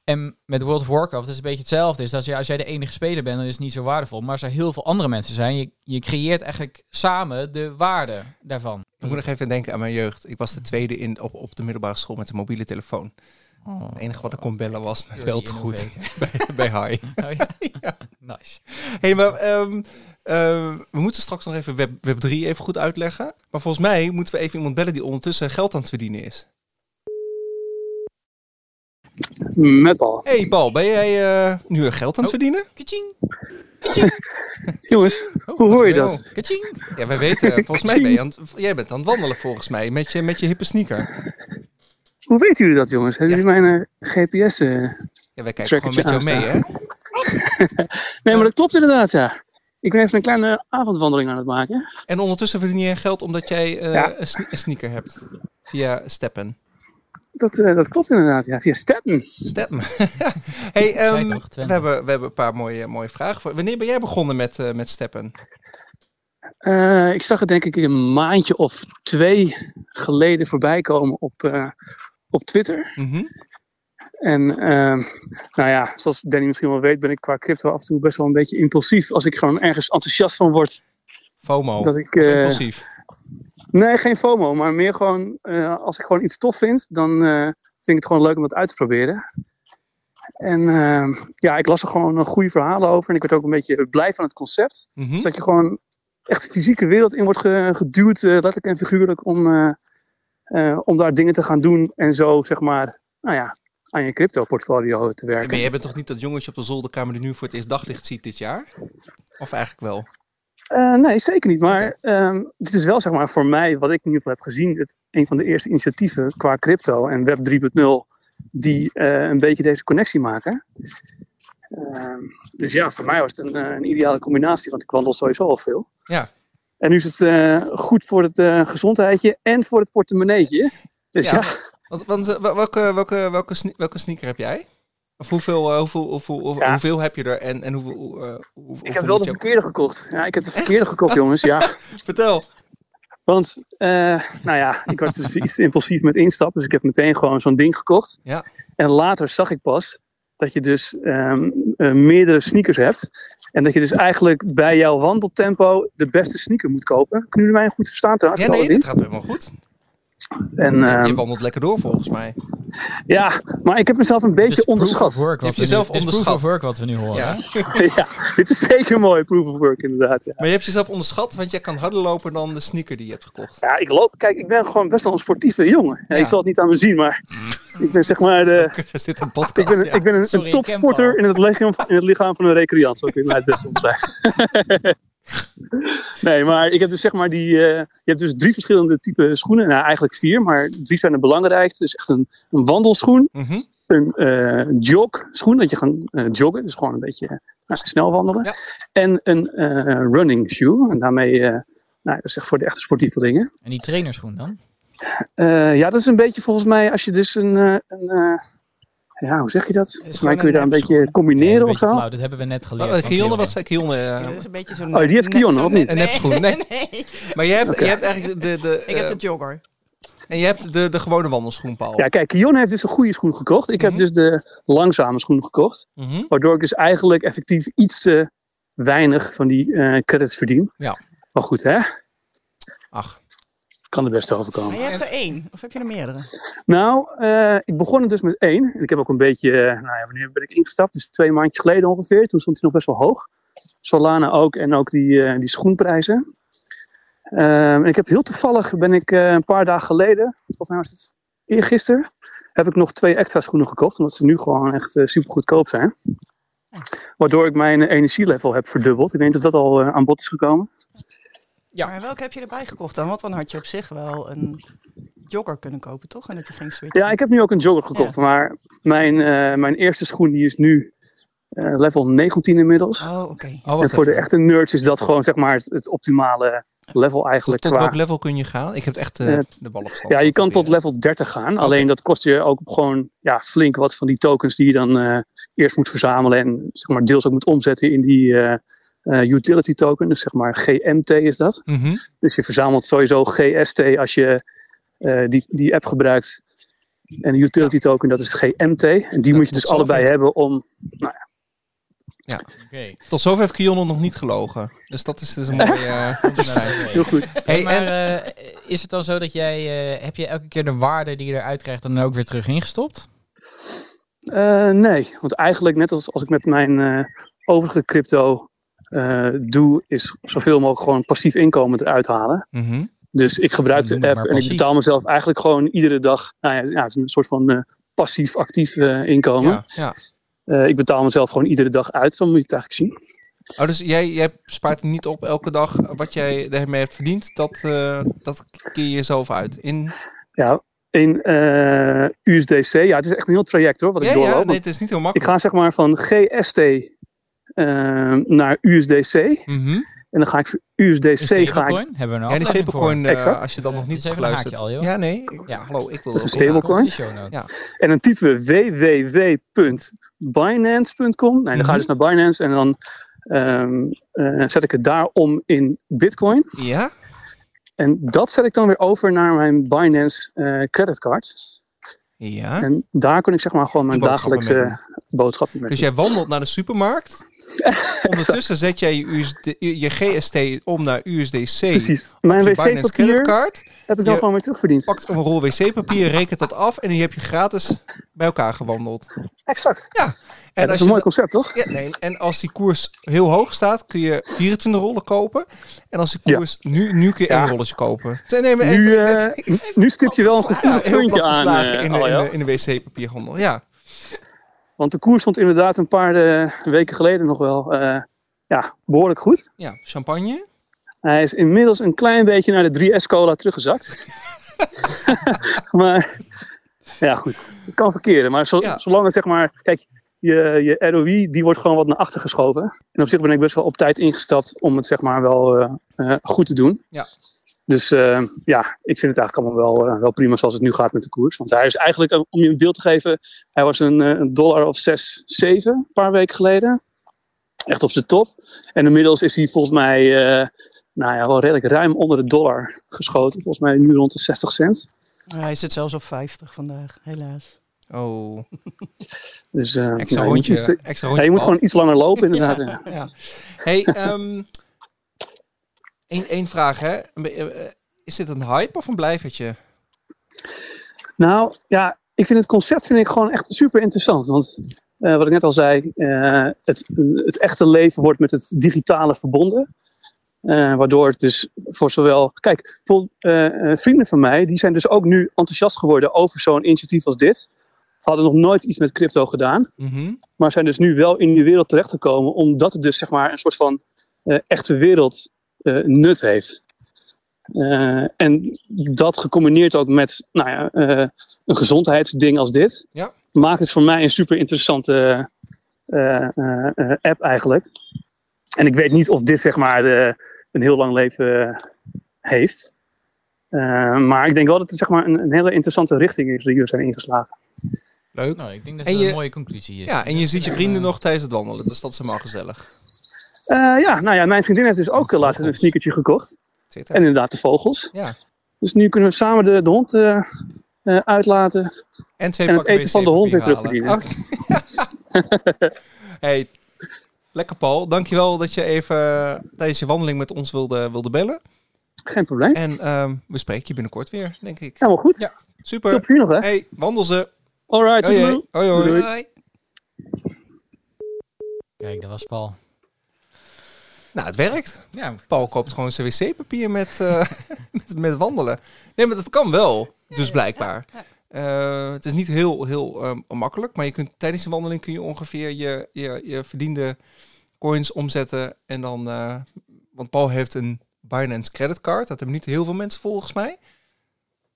en met World of Warcraft is het een beetje hetzelfde. Is dat als jij de enige speler bent, dan is het niet zo waardevol. Maar als er heel veel andere mensen zijn, je, je creëert eigenlijk samen de waarde daarvan. Ik moet nog even denken aan mijn jeugd. Ik was de tweede in, op, op de middelbare school met een mobiele telefoon. Het enige wat ik kon bellen was mijn bel te goed bij, bij Hai. Oh, ja. Nice. hey, maar ehm, ehm, we moeten straks nog even Web, Web 3 even goed uitleggen. Maar volgens mij moeten we even iemand bellen die ondertussen geld aan het verdienen is. Met bal. hey, Paul, ben jij eh, nu weer geld aan het Oh. verdienen? Kaching. Jongens, Oh, hoe hoor je Oh, dat? Kaching. Ja, wij weten, volgens mij ben je aan het, jij bent aan het wandelen volgens mij, met je, met je hippe sneaker. Hoe weten jullie dat, jongens? Hebben jullie mijn eh, GPS? eh? Ja, wij kijken gewoon met jou mee, hè? Nee, maar dat klopt inderdaad, ja. Ik ben even een kleine avondwandeling aan het maken. En ondertussen verdien je geld omdat jij eh, Ja. een, sne- een sneaker hebt. Via Steppen. Dat, eh, dat klopt inderdaad, ja. Via Staten. Steppen. hey, ehm, we, hebben, we hebben een paar mooie, mooie vragen. Voor. Wanneer ben jij begonnen met, eh, met Steppen? Eh, ik zag het denk ik een maandje of twee geleden voorbij komen op, eh, op Twitter. Mhm. En ehm, nou ja, zoals Danny misschien wel weet, ben ik qua crypto af en toe best wel een beetje impulsief. Als ik gewoon ergens enthousiast van word. FOMO. Dat ik, eh, impulsief. Nee, geen FOMO, maar meer gewoon eh, als ik gewoon iets tof vind, dan eh, vind ik het gewoon leuk om dat uit te proberen. En eh, ja, ik las er gewoon een goede verhalen over en ik werd ook een beetje blij van het concept. Mhm. Dus dat je gewoon echt de fysieke wereld in wordt ge- geduwd, letterlijk en figuurlijk, om, eh, om daar dingen te gaan doen en zo, zeg maar, nou ja, aan je crypto-portfolio te werken. Maar jij bent toch niet dat jongetje op de zolderkamer die nu voor het eerst daglicht ziet dit jaar? Of eigenlijk wel? Eh, nee, zeker niet. Maar ehm, dit is wel zeg maar voor mij, wat ik in ieder geval heb gezien, het, een van de eerste initiatieven qua crypto en Web 3.0 die eh, een beetje deze connectie maken. Ehm, dus ja, voor mij was het een, een ideale combinatie, want ik wandel sowieso al veel. Ja. En nu is het eh, goed voor het eh, gezondheidje en voor het portemonneetje. Dus Ja. ja, Want, want eh, wel- welke, welke, welke, sne- welke sneaker heb jij? Of hoeveel, hoeveel, hoeveel, hoeveel, Ja. hoeveel heb je er en, en hoeveel, hoe- eh, hoe- ik hoeveel heb wel de verkeerde gekocht. Ja, ik heb de verkeerde gekocht, jongens. Ja. Vertel. Want, nou ja, ik was dus iets te impulsief met instappen. Dus ik heb meteen gewoon zo'n ding gekocht. Ja. En later zag ik pas dat je dus ehm, eh, meerdere sneakers hebt. En dat je dus eigenlijk bij jouw wandeltempo de beste sneaker moet kopen. Kunnen jullie mij goed verstaan trouwens? Ja, nee, niet? gaat helemaal goed. En, ehm, je wandelt lekker door volgens mij. Ja, maar ik heb mezelf een beetje Dus proof onderschat. of work Je hebt nu- jezelf is proof onderschat. of work wat we nu horen. Ja. dit is zeker mooi, proof of work inderdaad. Ja. Maar je hebt jezelf onderschat, want jij kan harder lopen dan de sneaker die je hebt gekocht. ja, ik loop, kijk, ik ben gewoon best wel een sportieve jongen. Ja. Je zal het niet aan me zien, maar ik ben zeg maar de, Is dit een Ik podcast? ben, Ja. ik ben een, Sorry, een ik ken topsporter in het, lichaam, in het lichaam van een recreant. Zo kun je mij het beste omschrijven. nee, maar ik heb dus zeg maar die... eh, je hebt dus drie verschillende typen schoenen. Nou, eigenlijk vier, maar drie zijn het belangrijkste. Dus echt een, een wandelschoen, Mhm. een eh jogschoen, dat je gaat eh, joggen. Dus gewoon een beetje snel wandelen. Ja. En een running shoe. En daarmee... nou, dat is echt voor de echte sportievelingen. En die trainerschoen dan? Ja, dat is een beetje volgens mij als je dus een... een ja, hoe zeg je dat? Volgens mij kun je daar een beetje combineren een of zo. flauw, dat hebben we net geleerd. Oh, Kionne, wat zei Kionne? eh, Ja, dat is een beetje zo'n... Oh, die heeft Kionne, of niet? Een nepschoen, nee. nee. Maar je hebt, je hebt eigenlijk de, de, Ik heb eh, de jogger. en je hebt de, de gewone wandelschoen, Paul. Ja, kijk, Kion heeft dus een goede schoen gekocht. Ik Mhm. heb dus de langzame schoen gekocht. Mhm. Waardoor ik dus eigenlijk effectief iets te weinig van die eh, credits verdien. Ja. Maar goed, hè? Ach, Kan er best Maar overkomen. je hebt er één. Of heb je er meerdere? Nou, eh, ik begon er dus met één. En ik heb ook een beetje, eh, nou ja, wanneer ben ik ingestapt? Dus twee maandjes geleden ongeveer. Toen stond hij nog best wel hoog. Solana ook en ook die, eh, die schoenprijzen. Ehm, en ik heb heel toevallig, ben ik een paar dagen geleden, volgens mij was het eergisteren, heb ik nog twee extra schoenen gekocht. Omdat ze nu gewoon echt super goedkoop zijn. Waardoor ik mijn energielevel heb verdubbeld. Ik denk dat dat al aan bod is gekomen. Ja. Maar welke heb je erbij gekocht dan? Want dan had je op zich wel een jogger kunnen kopen, toch? En dat je ging switchen. Ja, ik heb nu ook een jogger gekocht. Maar mijn, eh, mijn eerste schoen die is nu eh, level 19 inmiddels. Oh, oké. Oh, en voor de echte nerds is dat gewoon zeg maar het, het optimale level Tot, eigenlijk. tot qua- welk level kun je gaan? Ik heb echt eh, de ballenverstand. Ja, je kan tot level 30 gaan. Alleen dat kost je ook gewoon ja, flink wat van die tokens die je dan eh, eerst moet verzamelen. En zeg maar deels ook moet omzetten in die eh, utility token. Dus zeg maar GMT is dat. Mhm. Dus je verzamelt sowieso GST als je eh, die, die app gebruikt. En de utility token dat is GMT. En die Ja, moet je dus allebei hebben om... Oké. Tot zover heeft Kionel nog niet gelogen. Dus dat is dus een mooie... eh, Heel goed. Hey, maar en- eh, is het dan zo dat jij, eh, heb je elke keer de waarde die je eruit krijgt dan ook weer terug ingestopt? Eh, nee, want eigenlijk net als, als ik met mijn eh, overige crypto eh, doe, is zoveel mogelijk gewoon passief inkomen eruit halen. Mhm. Dus ik gebruik de app en ik betaal mezelf eigenlijk gewoon iedere dag. Nou ja, ja het is een soort van eh, passief-actief eh, inkomen. Ja, ja. Ik betaal mezelf gewoon iedere dag uit, zo moet je het eigenlijk zien. Oh, dus jij, jij spaart niet op elke dag wat jij ermee hebt verdiend. Dat, dat keer je jezelf uit. In... Ja, in USDC, ja, het is echt een heel traject hoor, wat ik doorloop. ja, nee, het is niet heel ik makkelijk. ga zeg maar van GST naar USDC. Mhm. En dan ga ik voor USDC ga ik? Hebben we een Ja, die stablecoin, eh, Exact. als je dat nog Eh, niet hebt een geluisterd. haakje al, joh. ja, nee. Ik, Ja. Hallo, ik wil Dat is een stablecoin. Ja. En dan typen we www.binance.com. Nee, dan ga je dus naar Binance en dan ehm, eh, zet ik het daar om in Bitcoin. Ja? En dat zet ik dan weer over naar mijn Binance eh, creditcard. Ja. En daar kan ik zeg maar gewoon mijn dagelijkse boodschappen Dus jij wandelt naar de supermarkt. Ondertussen zet jij je, USD, je GST om naar USDC. Precies. Mijn wc-papier heb ik dan gewoon weer terugverdiend. Pakt een rol wc-papier, rekent dat af en nu heb je gratis bij elkaar gewandeld. Exact. Ja, En dat als is een je mooi concept, toch? ja, nee, en als die koers heel hoog staat, kun je 24 rollen kopen. En als die Ja. koers nu, nu kun je één rolletje kopen. Nee, nee, maar Nu, even- eh, nu stip je wel een heel puntje aan, eh, in, de, in, Aljo. de, in de wc-papierhandel. Ja. Want de koers stond inderdaad een paar eh, weken geleden nog wel eh, ja, behoorlijk goed. ja, champagne. Hij is inmiddels een klein beetje naar de 3S cola teruggezakt. maar ja, goed. Het kan verkeren. Maar zo- Ja. zolang het zeg maar... Kijk, je, je ROI die wordt gewoon wat naar achter geschoven. En op zich ben ik best wel op tijd ingestapt om het zeg maar wel eh, goed te doen. Ja. Dus eh, ja, ik vind het eigenlijk allemaal wel, eh, wel prima zoals het nu gaat met de koers. Want hij is eigenlijk, eh, om je een beeld te geven, hij was een, een dollar of 6, 7 een paar weken geleden. Echt op zijn top. En inmiddels is hij volgens mij eh, nou ja, wel redelijk ruim onder de dollar geschoten. Volgens mij nu rond de 60 cent. Hij zit zelfs op 50 vandaag, helaas. Oh, Dus eh, extra ja, je moet, rondje. iets- extra ja, rondje je moet gewoon iets langer lopen inderdaad. ja. Ja. Hey, ehm één, één vraag hè. Be- eh, Is dit een hype of een blijvertje? Nou ja, ik vind het concept vind ik gewoon echt super interessant. Want eh, wat ik net al zei, eh, het, het echte leven wordt met het digitale verbonden. Eh, waardoor het dus voor zowel. Kijk, bijvoorbeeld, eh, eh, vrienden van mij, die zijn dus ook nu enthousiast geworden over zo'n initiatief als dit. Hadden nog nooit iets met crypto gedaan. Mhm. maar zijn dus nu wel in die wereld terechtgekomen, omdat het dus zeg maar een soort van eh, echte wereld eh, nut heeft. Eh, en dat gecombineerd ook met nou ja, eh, een gezondheidsding als dit, Ja. maakt het voor mij een super interessante eh, eh, eh, app eigenlijk. En ik weet niet of dit zeg maar eh, een heel lang leven eh, heeft. Eh, maar ik denk wel dat het zeg maar een, een hele interessante richting is die we zijn ingeslagen. Leuk. Nou, ik denk dat En het je- een mooie conclusie is. Ja, en je ziet je Eh, vrienden nog tijdens het wandelen, dus dat is helemaal gezellig. Eh, ja, nou ja, mijn vriendin heeft dus ook laatst een sneakertje gekocht. Zit En er. inderdaad de vogels. Ja. Dus nu kunnen we samen de, de hond eh, eh, uitlaten. En twee en het eten van de hond weer hey, lekker Paul. Dankjewel dat je even tijdens je wandeling met ons wilde, wilde bellen. Geen probleem. En ehm, we spreken je binnenkort weer, denk ik. Helemaal goed. Ja. Super. plezier nog, hè? Hey, wandel ze. Alright, Hoi, hoi. hoi, hoi. Doei. Kijk, dat was Paul. Nou, het werkt. Ja, Paul koopt gewoon zijn wc-papier met, eh, met, met wandelen. Nee, maar dat kan wel. Dus blijkbaar. Eh, het is niet heel, heel ehm, makkelijk, maar je kunt tijdens de wandeling kun je ongeveer je, je, je verdiende coins omzetten. En dan, eh, want Paul heeft een Binance creditcard. Dat hebben niet heel veel mensen volgens mij.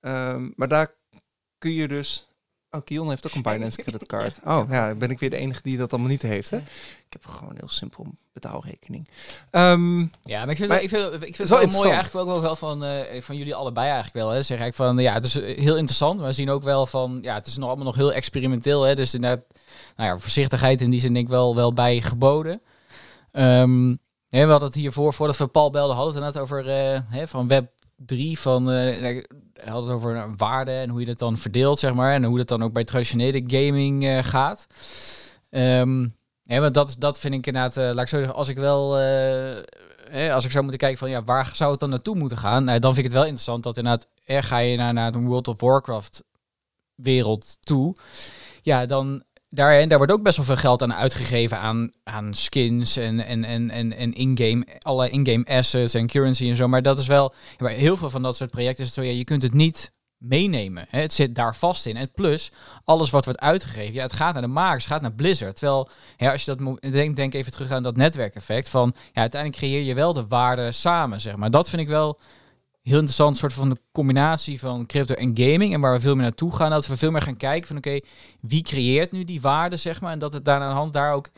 Ehm, maar daar kun je dus... Oh, Kion heeft ook een Binance creditcard. Oh, ja, dan ben ik weer de enige die dat allemaal niet heeft. Hè? Ik heb gewoon een heel simpel betaalrekening. Ehm, Ja, maar ik vind, Maar- ik vind, het- ik vind het wel wel mooi eigenlijk ook wel van, eh, van jullie allebei eigenlijk wel. Hè. Zeg ik van, ja, het is eh, heel interessant. Maar we zien ook wel van, ja, het is nog allemaal nog heel experimenteel. Hè. Dus inderdaad, nou ja, voorzichtigheid in die zin denk ik wel, wel bij geboden. Ehm, hè, we hadden het hiervoor, voordat we Paul belden, hadden we het net over eh, hè, van web 3, van, eh, hij had het over nou, waarde en hoe je dat dan verdeelt, zeg maar. En hoe dat dan ook bij traditionele gaming eh, gaat. Ehm, ja, want dat, dat vind ik inderdaad, eh, laat ik zo zeggen, als ik wel, eh, als ik zou moeten kijken van ja, waar zou het dan naartoe moeten gaan? Nou, dan vind ik het wel interessant dat inderdaad, er ga je naar, naar een World of Warcraft wereld toe. Ja, dan daar, daar wordt ook best wel veel geld aan uitgegeven aan, aan skins en, en, en, en, en in-game, alle in-game assets en currency en zo. Maar dat is wel, heel veel van dat soort projecten is zo, ja, je kunt het niet meenemen. Hè? Het zit daar vast in. En plus, alles wat wordt uitgegeven, ja, het gaat naar de makers, het gaat naar Blizzard. Terwijl, ja, als je dat denk, denk even terug aan dat netwerkeffect van, ja, uiteindelijk creëer je wel de waarde samen, zeg maar. Dat vind ik wel heel interessant, soort van de combinatie van crypto en gaming. En waar we veel meer naartoe gaan, dat we veel meer gaan kijken van, oké, wie creëert nu die waarde, zeg maar. En dat het daar aan de hand daar ook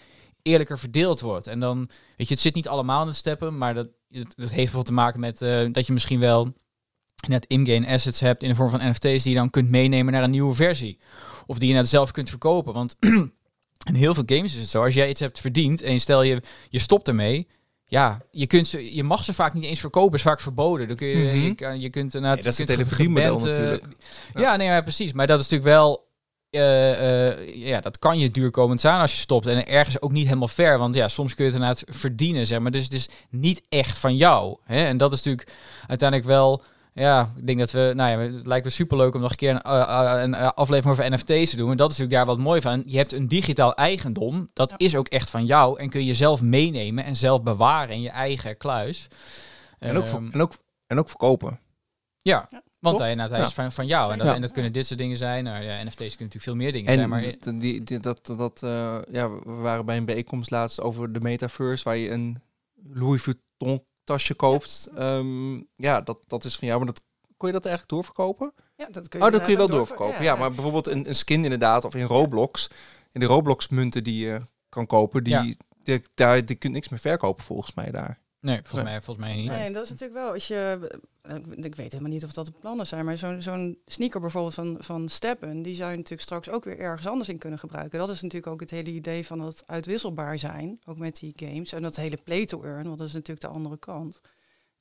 eerlijker verdeeld wordt. En dan, weet je, het zit niet allemaal in het steppen, maar dat, dat, dat heeft bijvoorbeeld te maken met eh, dat je misschien wel net in-game assets hebt in de vorm van NFT's die je dan kunt meenemen naar een nieuwe versie. Of die je net zelf kunt verkopen. Want in heel veel games is het zo, als jij iets hebt verdiend en stel je, je stopt ermee, ja, je, kunt ze, je mag ze vaak niet eens verkopen, is vaak verboden. Dan kun je, Mhm. je, je kunt inderdaad... Nee, dat is het geband, eh, natuurlijk. Ja, nee, ja, precies. Maar dat is natuurlijk wel... eh, eh, ja, dat kan je duurkomend zijn als je stopt. En ergens ook niet helemaal fair. Want ja, soms kun je het inderdaad verdienen, zeg maar. Dus het is niet echt van jou. Hè? En dat is natuurlijk uiteindelijk wel... Ja, ik denk dat we... Nou ja, het lijkt me superleuk om nog een keer een, eh, eh, een eh, aflevering over NFT's te doen. En dat is natuurlijk daar wat mooi van. Je hebt een digitaal eigendom. Dat Ja. is ook echt van jou. En kun je zelf meenemen en zelf bewaren in je eigen kluis. en, ook, Ehm, en, ook, en ook verkopen. ja, Ja, want hij, nou, hij Ja. is van, van jou. En dat, Ja. en dat kunnen dit soort dingen zijn. Nou, ja, NFT's kunnen natuurlijk veel meer dingen En zijn. Maar die, die, dat, dat, eh, ja, we waren bij een bijeenkomst laatst over de metaverse, waar je een Louis Vuitton tasje koopt. Ehm, ja, dat, dat is van jou, maar dat kon je dat eigenlijk doorverkopen? Ja, dat kun je Oh, dat kun je wel doorverkopen. Ja, maar bijvoorbeeld een, een skin inderdaad, of in Roblox, in de Roblox munten die je kan kopen, die, die, daar, die kun je niks meer verkopen volgens mij daar. Nee, volgens, Nee. mij, volgens mij niet. Nee, en dat is natuurlijk wel, als je, eh, ik weet helemaal niet of dat de plannen zijn, maar zo'n zo'n sneaker bijvoorbeeld van, van Steppen, die zou je natuurlijk straks ook weer ergens anders in kunnen gebruiken. Dat is natuurlijk ook het hele idee van het uitwisselbaar zijn, ook met die games. En dat hele play to earn, want dat is natuurlijk de andere kant.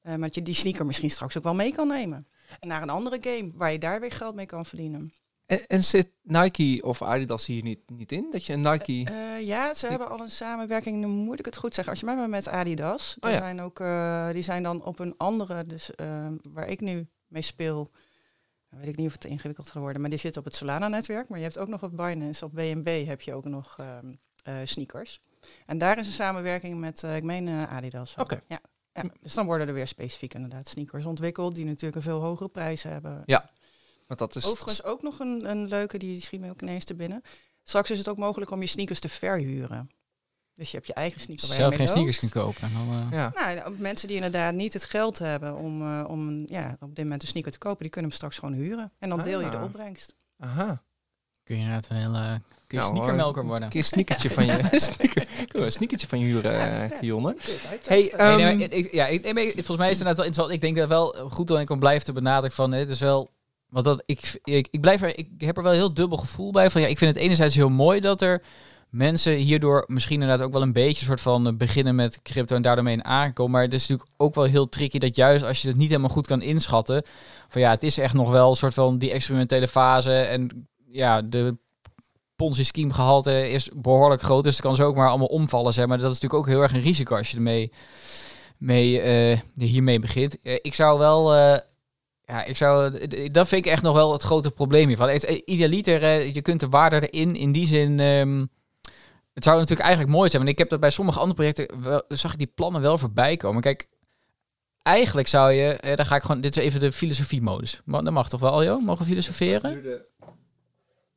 Eh, maar dat je die sneaker misschien straks ook wel mee kan nemen. Naar een andere game, waar je daar weer geld mee kan verdienen. En, en zit Nike of Adidas hier niet, niet in? Dat je een Nike... Eh, ja, ze hebben al een samenwerking, nu moet ik het goed zeggen. Als je mij met Adidas, Oh die, ja. zijn ook, eh, die zijn dan op een andere, dus eh, waar ik nu mee speel, weet ik niet of het te ingewikkeld gaat worden, maar die zit op het Solana-netwerk. Maar je hebt ook nog op Binance, op BNB heb je ook nog ehm, eh, sneakers. En daar is een samenwerking met, eh, ik meen eh, Adidas. ook. Oké. Ja. Ja, dus dan worden er weer specifiek inderdaad sneakers ontwikkeld die natuurlijk een veel hogere prijs hebben. Want dat is... Overigens ook nog een, een leuke, die schiet me ook ineens te binnen. Straks is het ook mogelijk om je sneakers te verhuren. Dus je hebt je eigen sneaker waar je zelf geen sneakers kunt kopen. En dan, eh, ja. Nou, mensen die inderdaad niet het geld hebben om, eh, om ja, op dit moment een sneaker te kopen, die kunnen hem straks gewoon huren. En dan deel je de Ah. opbrengst. Aha. kun je inderdaad een hele kun je Nou, sneakermelker worden. keer een sneakertje van je... sneaker, kunnen een sneakertje van je huren, eh? Kun je uittesten. Hey, Nee, nee, Ehm, maar ik, ja, ik, nee, volgens mij is het inderdaad wel interessant. Ik denk dat wel goed dat ik om blijf te benadrukken van het is wel. Want dat ik, ik, ik blijf er, ik heb er wel heel dubbel gevoel bij. Van ja, ik vind het enerzijds heel mooi dat er mensen hierdoor misschien inderdaad ook wel een beetje soort van eh, beginnen met crypto en daardoor mee in aankomen. Maar het is natuurlijk ook wel heel tricky dat juist als je het niet helemaal goed kan inschatten. Van ja, het is echt nog wel een soort van die experimentele fase. En ja, de Ponzi scheme gehalte is behoorlijk groot. Dus het kan zo ook maar allemaal omvallen. Zeg maar dat is natuurlijk ook heel erg een risico als je ermee mee, eh, hiermee begint. Eh, ik zou wel. Ja, ik zou, dat vind ik echt nog wel het grote probleem hiervan. Idealiter, eh, je kunt de waarde erin, in die zin. ehm, het zou natuurlijk eigenlijk mooi zijn. Want ik heb dat bij sommige andere projecten. Wel, zag ik die plannen wel voorbij komen. Kijk, eigenlijk zou je. Eh, dan ga ik gewoon. Dit is even de filosofie-modus. Maar dat mag toch wel, joh? Mogen we filosoferen?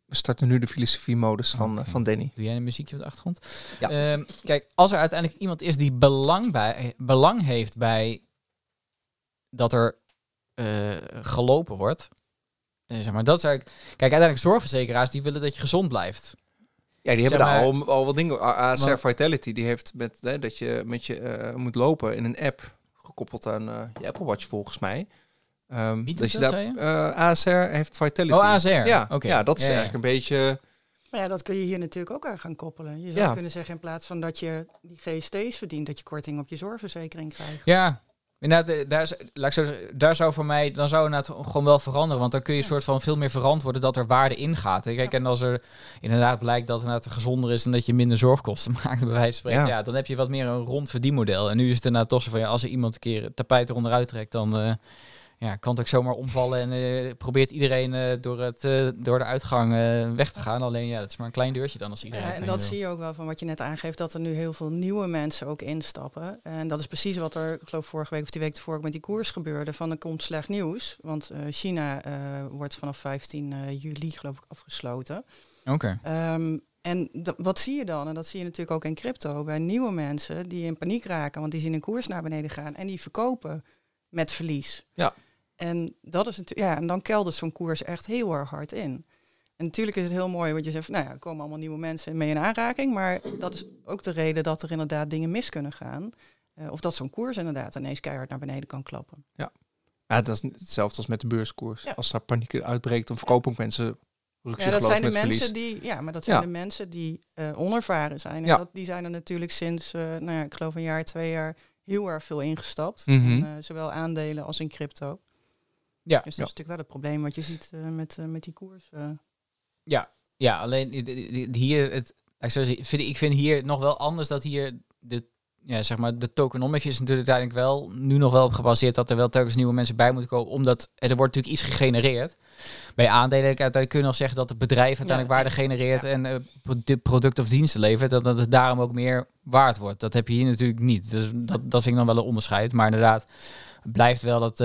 We starten nu de filosofie-modus van, Oké. eh, van Danny. Doe jij een muziekje op de achtergrond? Ja. Ehm, kijk, als er uiteindelijk iemand is die belang, bij, belang heeft bij dat er gelopen wordt. eh, zeg maar, dat is eigenlijk, kijk, uiteindelijk zorgverzekeraars die willen dat je gezond blijft. Ja, die Zeg hebben daar al, al wat dingen. ASR Maar- Vitality, die heeft met hè, dat je met je eh, moet lopen in een app gekoppeld aan eh, je Apple Watch volgens mij. Ehm, Wie dat doet je dat, daar, zei eh, ASR heeft Vitality. Oh, ASR. Ja, Oké. ja, dat is Ja, ja. eigenlijk een beetje. Maar ja, dat kun je hier natuurlijk ook aan gaan koppelen. Je zou Ja. kunnen zeggen, in plaats van dat je die GST's verdient, dat je korting op je zorgverzekering krijgt. Ja, inderdaad, eh, daar, is, laat ik zo zeggen, daar zou voor mij, dan zou het gewoon wel veranderen. Want dan kun je een soort van veel meer verantwoorden dat er waarde in gaat. Kijk, en als er inderdaad blijkt dat het gezonder is en dat je minder zorgkosten maakt, bij wijze van spreken, Ja. ja. dan heb je wat meer een rond verdienmodel. En nu is het inderdaad toch zo van, ja, als er iemand een keer het tapijt eronder uittrekt, dan eh, ja, kan het ook zomaar omvallen en eh, probeert iedereen eh, door, het, eh, door de uitgang eh, weg te gaan. Alleen ja, dat is maar een klein deurtje dan als iedereen. Ja, en dat wil. zie je ook wel van wat je net aangeeft, dat er nu heel veel nieuwe mensen ook instappen. En dat is precies wat er, ik geloof vorige week of die week ervoor ook met die koers gebeurde. Van er komt slecht nieuws, want eh, China eh, wordt vanaf 15 eh, juli geloof ik afgesloten. Oké. Ehm, en dat- wat zie je dan? En dat zie je natuurlijk ook in crypto, bij nieuwe mensen die in paniek raken, want die zien een koers naar beneden gaan en die verkopen met verlies. Ja. En dat is natuurlijk, ja, en dan keldert zo'n koers echt heel erg hard in. En natuurlijk is het heel mooi wat je zegt, nou ja, er komen allemaal nieuwe mensen mee in aanraking, maar dat is ook de reden dat er inderdaad dingen mis kunnen gaan. Eh, of dat zo'n koers inderdaad ineens keihard naar beneden kan klappen. Ja, dat is hetzelfde als met de beurskoers. Ja. Als daar paniek uitbreekt, dan verkopen ook mensen Ja, dat zijn de verlies. mensen die, ja, maar dat zijn Ja. de mensen die eh, onervaren zijn. En Ja. dat, die zijn er natuurlijk sinds, eh, nou ja, ik geloof een jaar, twee jaar heel erg veel ingestapt. Mhm. En, zowel aandelen als in crypto. Ja. Dus dat is natuurlijk wel het probleem wat je ziet eh, met, eh, met die koers. eh. Ja, alleen die- die- hier, het, ik, vind, ik vind hier nog wel anders dat hier de, ja, zeg maar, de tokenomics is natuurlijk uiteindelijk wel nu nog wel op gebaseerd dat er wel telkens nieuwe mensen bij moeten komen, omdat er wordt natuurlijk iets gegenereerd. Bij aandelen uiteindelijk kun je nog zeggen dat het bedrijf uiteindelijk Ja. waarde genereert en de product of diensten levert, dat, dat het daarom ook meer waard wordt. Dat heb je hier natuurlijk niet. Dus dat, dat vind ik dan wel een onderscheid. Maar inderdaad, blijft wel dat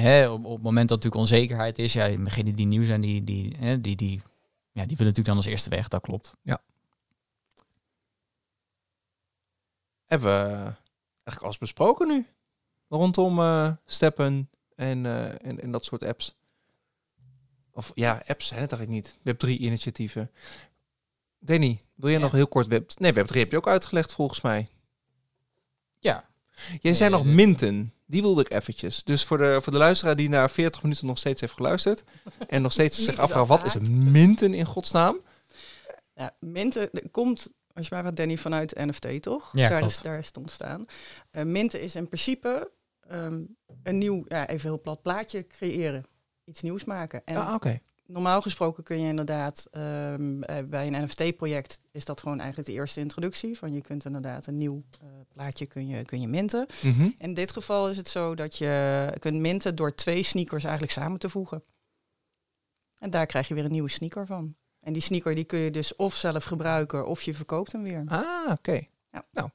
hè, op, op het moment dat natuurlijk onzekerheid is, ja, degenen die nieuw zijn, die, die, hè, die, die, ja, die willen natuurlijk dan als eerste weg, dat klopt. Hebben we eigenlijk alles besproken nu? Rondom eh, steppen en, eh, en, en dat soort apps. Of ja, apps zijn het eigenlijk niet. Web3 initiatieven. Danny, wil jij Ja. nog heel kort Web... Nee, Web3 heb je ook uitgelegd volgens mij. Ja. Jij zei Nee, nog de- minten. Die wilde ik eventjes. Dus voor de, voor de luisteraar die na 40 minuten nog steeds heeft geluisterd... en nog steeds zich afvraagt, wat is een minten in godsnaam? Ja, Minten komt, als je mij wat Danny, vanuit NFT toch? Ja, daar, is, daar is het ontstaan. Eh Minten is in principe ehm, een nieuw, ja, even heel plat plaatje creëren. Iets nieuws maken. En Ah, oké. Normaal gesproken kun je inderdaad ehm, eh, bij een NFT-project is dat gewoon eigenlijk de eerste introductie. Van je kunt inderdaad een nieuw eh, plaatje kun je, kun je minten. Mhm. In dit geval is het zo dat je kunt minten door twee sneakers eigenlijk samen te voegen. En daar krijg je weer een nieuwe sneaker van. En die sneaker die kun je dus of zelf gebruiken of je verkoopt hem weer. Ah, oké. Ja. Nou,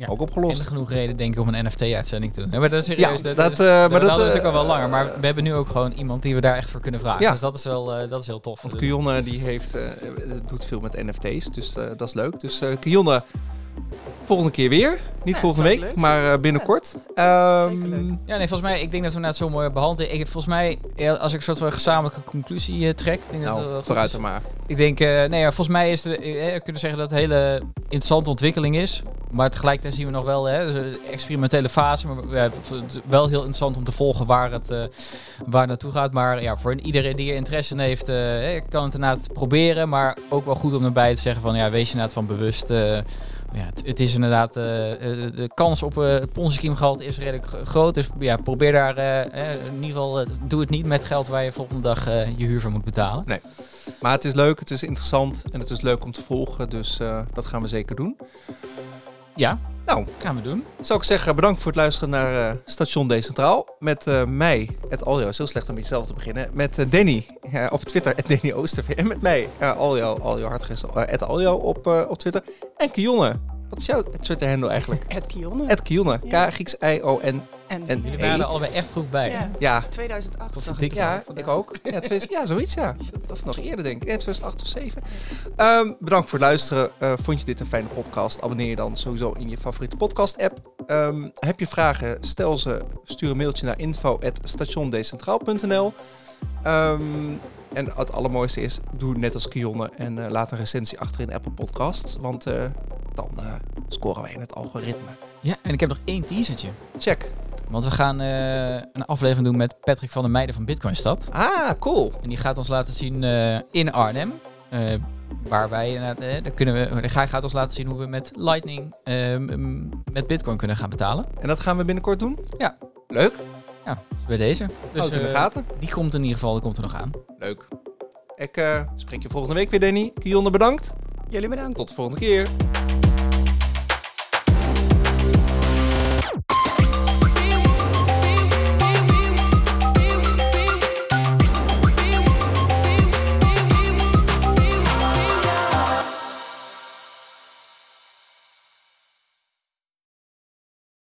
Ja. ook En opgelost. genoeg reden denk ik om een NFT-uitzending te doen. Ja, maar dat is serieus. Ja, dat, dat, is- eh, maar dat, we eh, natuurlijk al wel langer. Maar we hebben nu ook gewoon iemand die we daar echt voor kunnen vragen. Ja. Dus dat is wel eh, dat is heel tof. Want Kionne die heeft, doet veel met NFT's, dus eh, dat is leuk. Dus eh Kionne, volgende keer weer. Niet Ja, volgende week, leuk maar eh, binnenkort. Ehm, zeker leuk. Ja, nee, volgens mij, ik denk dat we net zo mooi behandelen. Ik, volgens mij, ja, als ik een soort van gezamenlijke conclusie eh, trek. Ik denk dat dat wel nou, vooruit maar. Ik denk, eh, nee, ja, volgens mij is het, we kunnen zeggen dat het een hele interessante ontwikkeling is. Maar tegelijkertijd zien we nog wel hè, dus een experimentele fase. Maar ja, het is wel heel interessant om te volgen waar het, eh, waar het naartoe gaat. Maar ja, voor iedereen die er interesse in heeft, kan het inderdaad proberen. Maar ook wel goed om erbij te zeggen van, ja, wees je inderdaad van bewust. Ja, het, het is inderdaad, eh, eh, de kans op het ponzi gehalte is redelijk gro- groot. Dus ja, probeer daar, eh, in ieder geval, doe het niet met geld waar je volgende dag je huur voor moet betalen. Maar het is leuk, het is interessant en het is leuk om te volgen. Dus dat gaan we zeker doen. Ja, Nou, gaan we doen. zou ik zeggen, bedankt voor het luisteren naar eh, Station Decentraal. Met eh, mij, het Aljo, is heel slecht om jezelf te beginnen. Met eh, Danny op Twitter, het Danny Oosterveer. En met mij, uh, Aljo, Aljo Hartgis, eh, het Aljo op, op Twitter. En Kionne, wat is jouw Twitter-handle eigenlijk? Ed Kionne. Het Kionne. K-Grieks-I-O-N En, En- Jullie waren er allebei echt vroeg bij. ja, Ja, 2008 Wat zag dik. ik ja ik ook. Ja, twee- ja zoiets ja. Of nog eerder denk ik. Ja, 2008 of 7. Ehm, bedankt voor het luisteren. Eh, vond je dit een fijne podcast? Abonneer je dan sowieso in je favoriete podcast app. Ehm, heb je vragen? Stel ze. Stuur een mailtje naar info.stationdecentraal.nl Ehm, En het allermooiste is, doe net als Kionne en eh, laat een recensie achter in Apple Podcasts. Want eh, dan scoren wij in het algoritme. Ja, en ik heb nog één teasertje. Check. Want we gaan eh, een aflevering doen met Patrick van der Meijden van Bitcoinstad. Ah, cool. En die gaat ons laten zien eh, in Arnhem. eh, waar wij daar kunnen we, hij gaat ons laten zien hoe we met Lightning met Bitcoin kunnen gaan betalen. En dat gaan we binnenkort doen? Ja. Leuk. Ja, dus bij deze. Dus, Houd het in de gaten. Die komt in ieder geval, die komt er nog aan. Leuk. Ik eh, spreek je volgende week weer, Danny. Kionne, bedankt. Jullie bedankt. Tot de volgende keer.